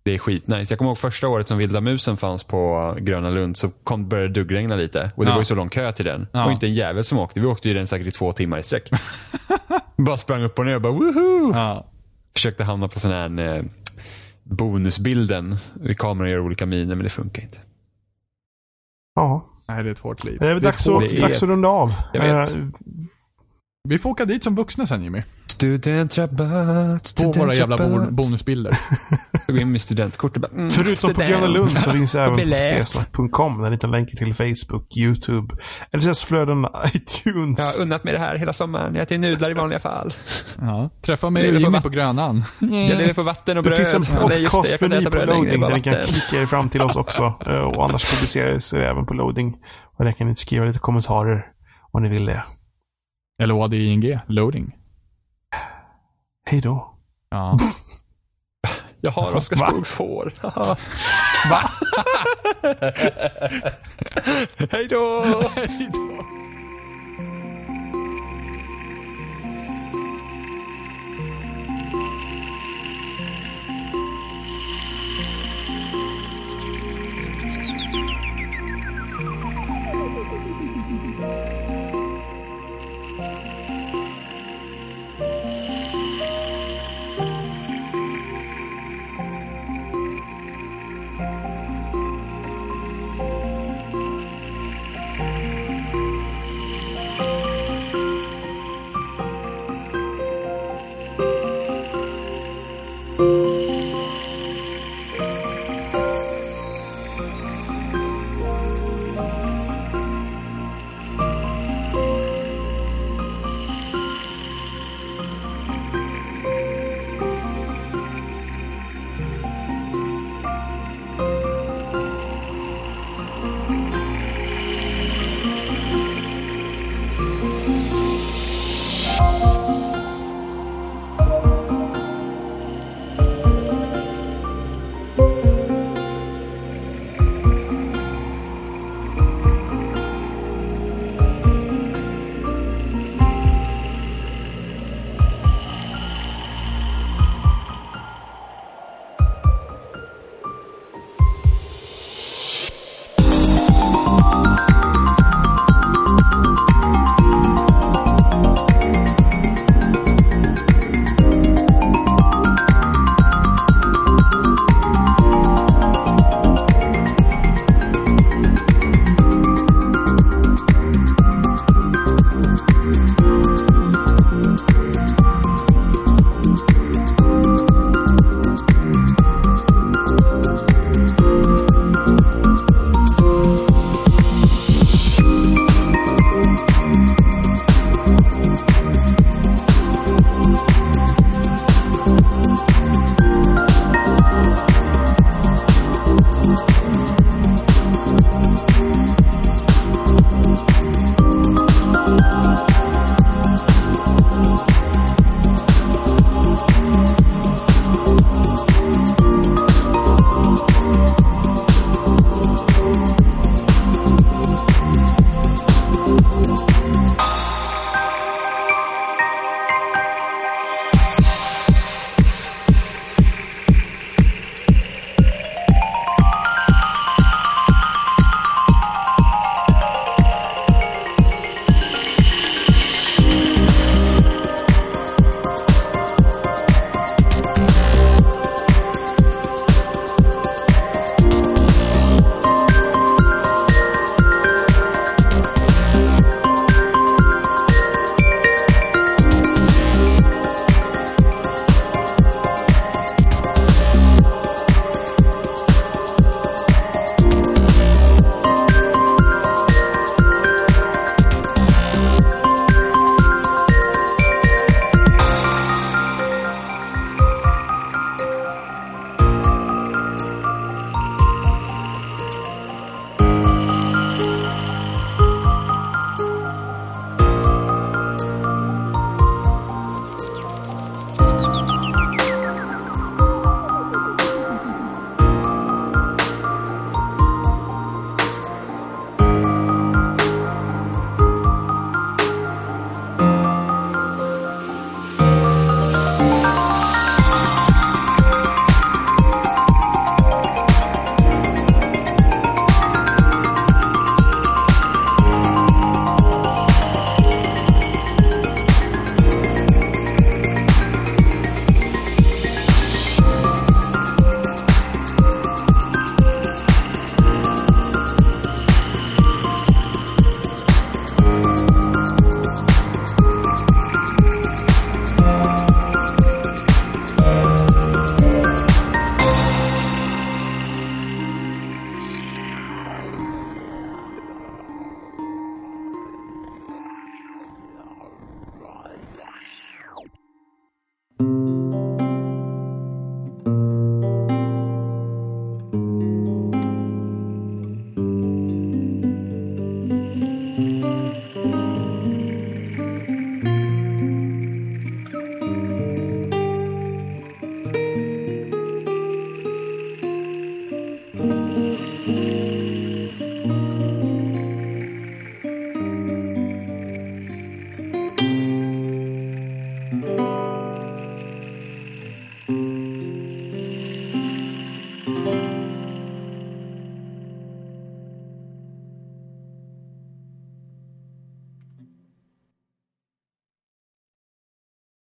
Det är skitnice. Jag kommer ihåg första året som Vilda Musen fanns på Gröna Lund så kom, började det duggregna lite. Och det Ja. var ju så lång kö till den. Ja. Och inte en jävel som åkte. Vi åkte ju den säkert i två timmar i sträck. bara sprang upp och ner och bara woohoo! Ja. Försökte hamna på sån här eh, bonusbilden. Kameran gör olika miner men det funkar inte. Ja. Nej, det är ett hårt liv. Det är väl Det är dags, ett att, dags att runda av. Jag vet. Vi får åka dit som vuxna sen Jimmy. Studentrabatt, På våra jävla bo- studentrabatt. bonusbilder. Gå in med studentkort och bara, mm, Förutom på student. Gröna Lund så finns även på spelsnack.com där ni hittar länkar till Facebook, YouTube, LSS-flöden, iTunes. Jag har unnat mig det här hela sommaren. Jag äter nudlar i vanliga fall. Ja. Träffa mig och på Jimmy på Grönan. Jag lever på vatten och Det bröd. finns en Ja, det, kan inte podcastmeny äta på loading där ni kan klicka er fram till oss också. Eh, Och annars publiceras det även på loading. Och där kan ni skriva lite kommentarer om ni vill det. Eller ADING, loading. Hej då. Ja. Jag har Oskar? Skogs hår. Va? Hej då! Hej då.